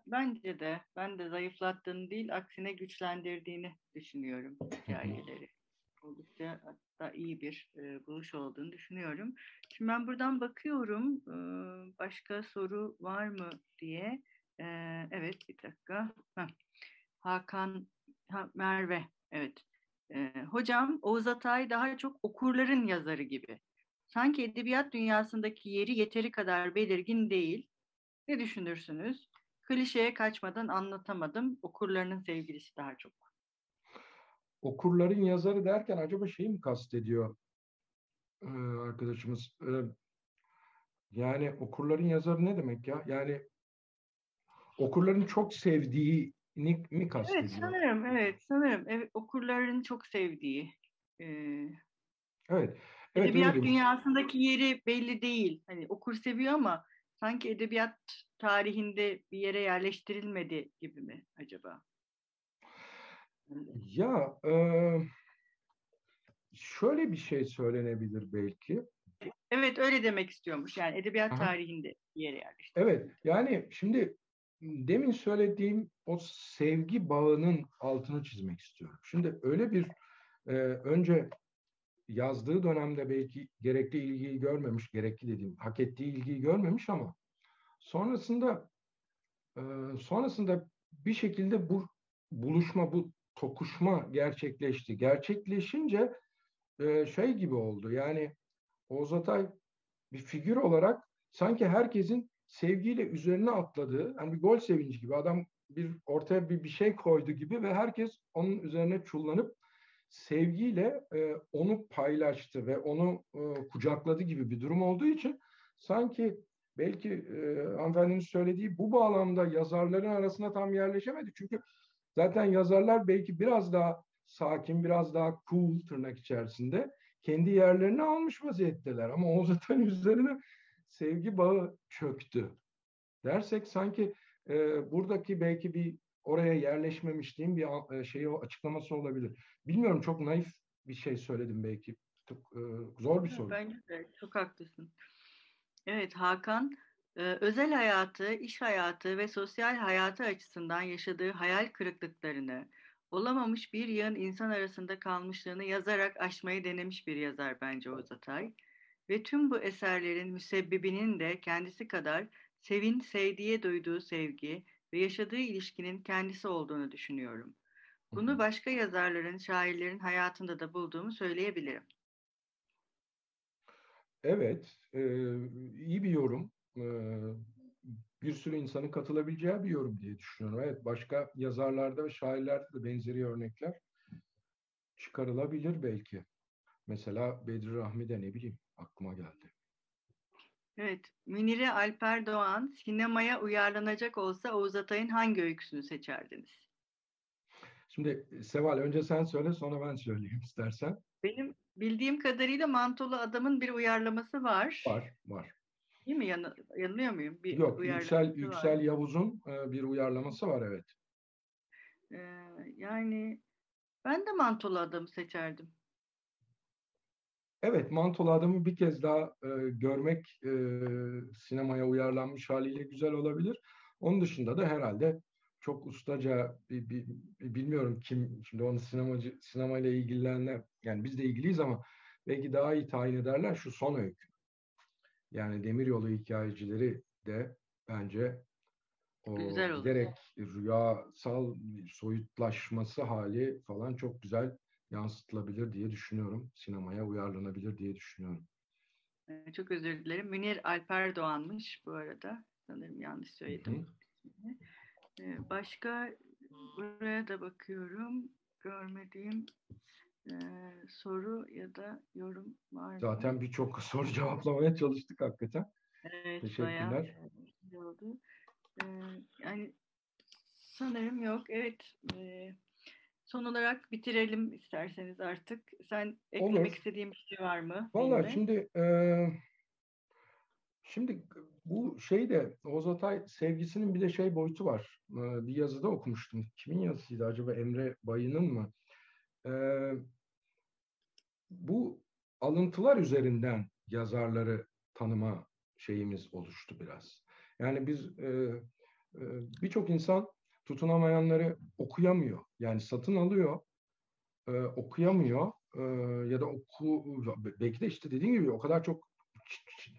Bence de. Ben de zayıflattığını değil, aksine güçlendirdiğini düşünüyorum hikayeleri. Oldukça da iyi bir e, buluş olduğunu düşünüyorum. Şimdi ben buradan bakıyorum. E, başka soru var mı diye. E, evet bir dakika. Heh. Hakan ha, Merve. Evet. E, hocam Oğuz Atay daha çok okurların yazarı gibi. Sanki edebiyat dünyasındaki yeri yeteri kadar belirgin değil. Ne düşünürsünüz? Klişeye kaçmadan anlatamadım. Okurlarının sevgilisi daha çok. Okurların yazarı derken acaba şeyi mi kastediyor ee, arkadaşımız? Yani okurların yazarı ne demek ya? Yani okurların çok sevdiği mi kastediyor? Evet sanırım, evet sanırım. Evet, okurların çok sevdiği. E, evet. evet edebiyat dünyasındaki yeri belli değil. Hani okur seviyor ama sanki edebiyat tarihinde bir yere yerleştirilmedi gibi mi acaba? Ya e, şöyle bir şey söylenebilir belki. Evet öyle demek istiyormuş. Yani edebiyat Aha. tarihinde bir yere yerleştirildi. Evet yani şimdi demin söylediğim o sevgi bağının altını çizmek istiyorum. Şimdi öyle bir e, önce yazdığı dönemde belki gerekli ilgiyi görmemiş, gerekli dediğim hak ettiği ilgiyi görmemiş ama sonrasında e, sonrasında bir şekilde bu buluşma, bu tokuşma gerçekleşti. Gerçekleşince e, şey gibi oldu. Yani Oğuz Atay bir figür olarak sanki herkesin sevgiyle üzerine atladığı, yani bir gol sevinci gibi adam bir ortaya bir bir şey koydu gibi ve herkes onun üzerine çullanıp sevgiyle e, onu paylaştı ve onu e, kucakladı gibi bir durum olduğu için sanki belki e, hanımefendinin söylediği bu bağlamda yazarların arasında tam yerleşemedi. Çünkü zaten yazarlar belki biraz daha sakin, biraz daha cool tırnak içerisinde kendi yerlerini almış vaziyetteler. Ama Oğuz Atay'ın üzerine sevgi bağı çöktü. Dersek sanki e, buradaki belki bir oraya yerleşmemişliğin bir e, şeyi açıklaması olabilir. Bilmiyorum çok naif bir şey söyledim belki. Çok e, zor bir soru. Bence de çok haklısın. Evet Hakan e, özel hayatı, iş hayatı ve sosyal hayatı açısından yaşadığı hayal kırıklıklarını, olamamış bir yığın insan arasında kalmışlığını yazarak aşmayı denemiş bir yazar bence Oğuz Atay. Ve tüm bu eserlerin müsebbibinin de kendisi kadar Sevin sevdiğe duyduğu sevgi ve yaşadığı ilişkinin kendisi olduğunu düşünüyorum. Bunu başka yazarların, şairlerin hayatında da bulduğumu söyleyebilirim. Evet, e, iyi bir yorum. E, bir sürü insanın katılabileceği bir yorum diye düşünüyorum. Evet, başka yazarlarda ve şairlerde de benzeri örnekler çıkarılabilir belki. Mesela Bedri Rahmi de ne bileyim aklıma geldi. Evet, Münire Alper Doğan sinemaya uyarlanacak olsa Oğuz Atay'ın hangi öyküsünü seçerdiniz? Şimdi Seval önce sen söyle sonra ben söyleyeyim istersen. Benim bildiğim kadarıyla Mantolu Adam'ın bir uyarlaması var. Var, var. Değil mi? Yan, yanılıyor muyum? Bir Yok, Yüksel, Yüksel Yavuz'un e, bir uyarlaması var evet. Ee, yani ben de Mantolu Adam'ı seçerdim. Evet, Mantolu Adam'ı bir kez daha e, görmek e, sinemaya uyarlanmış haliyle güzel olabilir. Onun dışında da herhalde çok ustaca bir, bir, bilmiyorum kim şimdi onu sinemacı sinemayla ilgilenenler yani biz de ilgiliyiz ama belki daha iyi tayin ederler şu son öykü. Yani Demiryolu hikayecileri de bence o Güzel oldu. giderek rüyasal soyutlaşması hali falan çok güzel yansıtılabilir diye düşünüyorum. Sinemaya uyarlanabilir diye düşünüyorum. Çok özür dilerim. Münir Alper Doğan'mış bu arada. Sanırım yanlış söyledim. Hı hı. Başka buraya da bakıyorum. Görmediğim e, soru ya da yorum var mı? Zaten birçok soru cevaplamaya çalıştık hakikaten. Evet, Teşekkürler. oldu. E, yani sanırım yok. Evet. E, Son olarak bitirelim isterseniz artık. Sen eklemek Olur. istediğin bir şey var mı? Valla şimdi e, şimdi bu şeyde Oğuz Atay sevgisinin bir de şey boyutu var. E, bir yazıda okumuştum. Kimin yazısıydı acaba? Emre Bayı'nın mı? E, bu alıntılar üzerinden yazarları tanıma şeyimiz oluştu biraz. Yani biz e, e, birçok insan tutunamayanları okuyamıyor. Yani satın alıyor, e, okuyamıyor e, ya da oku belki de işte dediğim gibi o kadar çok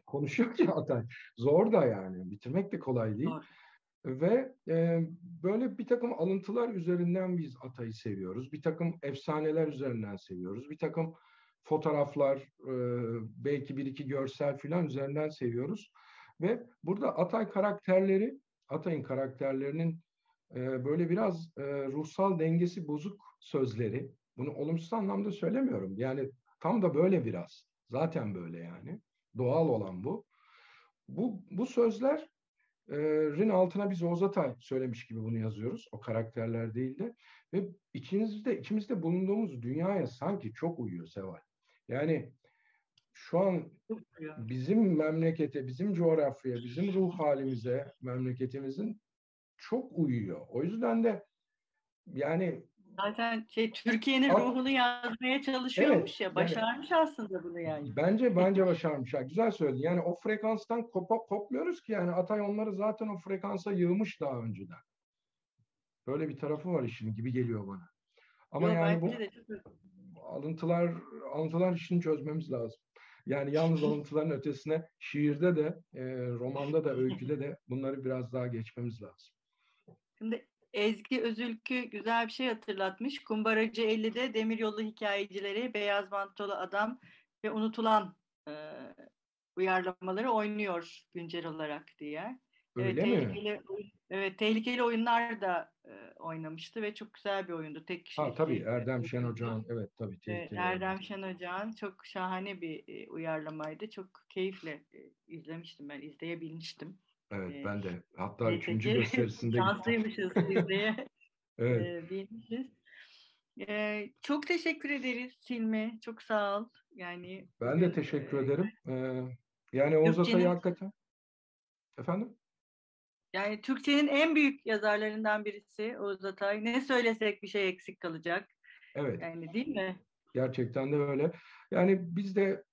konuşuyor ki Atay. Zor da yani. Bitirmek de kolay değil. Zor. Ve e, böyle bir takım alıntılar üzerinden biz Atay'ı seviyoruz. Bir takım efsaneler üzerinden seviyoruz. Bir takım fotoğraflar, e, belki bir iki görsel filan üzerinden seviyoruz. Ve burada Atay karakterleri, Atay'ın karakterlerinin e, böyle biraz e, ruhsal dengesi bozuk sözleri. Bunu olumsuz anlamda söylemiyorum. Yani tam da böyle biraz. Zaten böyle yani. Doğal olan bu. Bu, bu sözlerin altına biz Oğuz Atay söylemiş gibi bunu yazıyoruz. O karakterler değil de. Ve içimizde, içimizde bulunduğumuz dünyaya sanki çok uyuyor Seval. Yani şu an bizim memlekete, bizim coğrafyaya, bizim ruh halimize, memleketimizin çok uyuyor. O yüzden de yani Zaten şey Türkiye'nin ruhunu yazmaya çalışıyormuş evet, ya. Başarmış yani, aslında bunu yani. Bence bence başarmış. Ya, güzel söyledin. Yani o frekanstan kop kopmuyoruz ki yani Atay onları zaten o frekansa yığmış daha önceden. Böyle bir tarafı var işin gibi geliyor bana. Ama Yo, yani bu alıntılar alıntılar işini çözmemiz lazım. Yani yalnız alıntıların ötesine şiirde de, e, romanda da, öyküde de bunları biraz daha geçmemiz lazım. Şimdi Ezgi Özülkü güzel bir şey hatırlatmış. Kumbaracı 50'de Demiryolu hikayecileri, Beyaz Mantolu Adam ve Unutulan e, uyarlamaları oynuyor güncel olarak diye. Öyle evet, mi? Tehlikeli, evet, tehlikeli oyunlar da e, oynamıştı ve çok güzel bir oyundu. Tek kişi. Ha tabii Erdem Şen Ocağan. Evet tabii tehlikeli. Erdem Şen Ocağan çok şahane bir e, uyarlamaydı. Çok keyifle e, izlemiştim ben, izleyebilmiştim. Evet ee, ben de. Hatta üçüncü gösterisinde Şanslıymışız izleye. evet. E, bilmişiz. Ee, çok teşekkür ederiz Silmi. Çok sağ ol. Yani ben de teşekkür e, ederim. Ee, yani Oğuz Atay'ı hakikaten. Efendim? Yani Türkçenin en büyük yazarlarından birisi Oğuz Atay. Ne söylesek bir şey eksik kalacak. Evet. Yani değil mi? Gerçekten de öyle. Yani biz de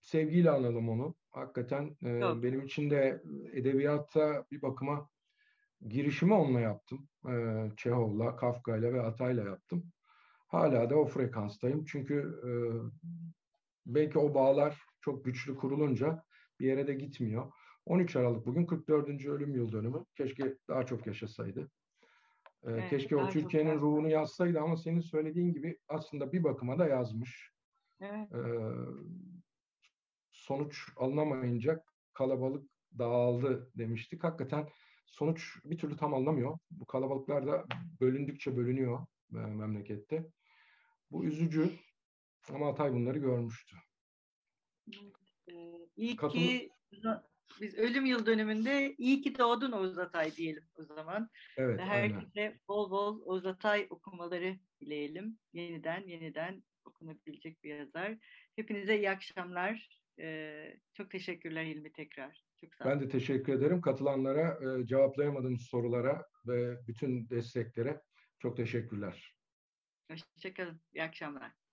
sevgiyle analım onu. Hakikaten e, benim için de edebiyatta bir bakıma girişimi onunla yaptım. E, Çehov'la, Kafka'yla ve Atay'la yaptım. Hala da o frekanstayım. Çünkü e, belki o bağlar çok güçlü kurulunca bir yere de gitmiyor. 13 Aralık bugün 44. ölüm yıl dönümü. Keşke daha çok yaşasaydı. Ee, evet, keşke o Türkiye'nin ruhunu yazsaydı ama senin söylediğin gibi aslında bir bakıma da yazmış. Evet. Ee, sonuç alınamayınca kalabalık dağıldı demiştik. Hakikaten sonuç bir türlü tam alınamıyor. Bu kalabalıklar da bölündükçe bölünüyor e, memlekette. Bu üzücü ama Hatay bunları görmüştü. Ee, iyi ki biz ölüm yıl dönümünde iyi ki doğdun Oğuz Atay diyelim o zaman. Evet, Herkese aynen. bol bol Oğuz Atay okumaları dileyelim. Yeniden yeniden okunabilecek bir yazar. Hepinize iyi akşamlar. Ee, çok teşekkürler Hilmi tekrar. Çok sağ Ben de teşekkür ederim. Katılanlara, e, cevaplayamadığımız sorulara ve bütün desteklere çok teşekkürler. Hoşçakalın. İyi akşamlar.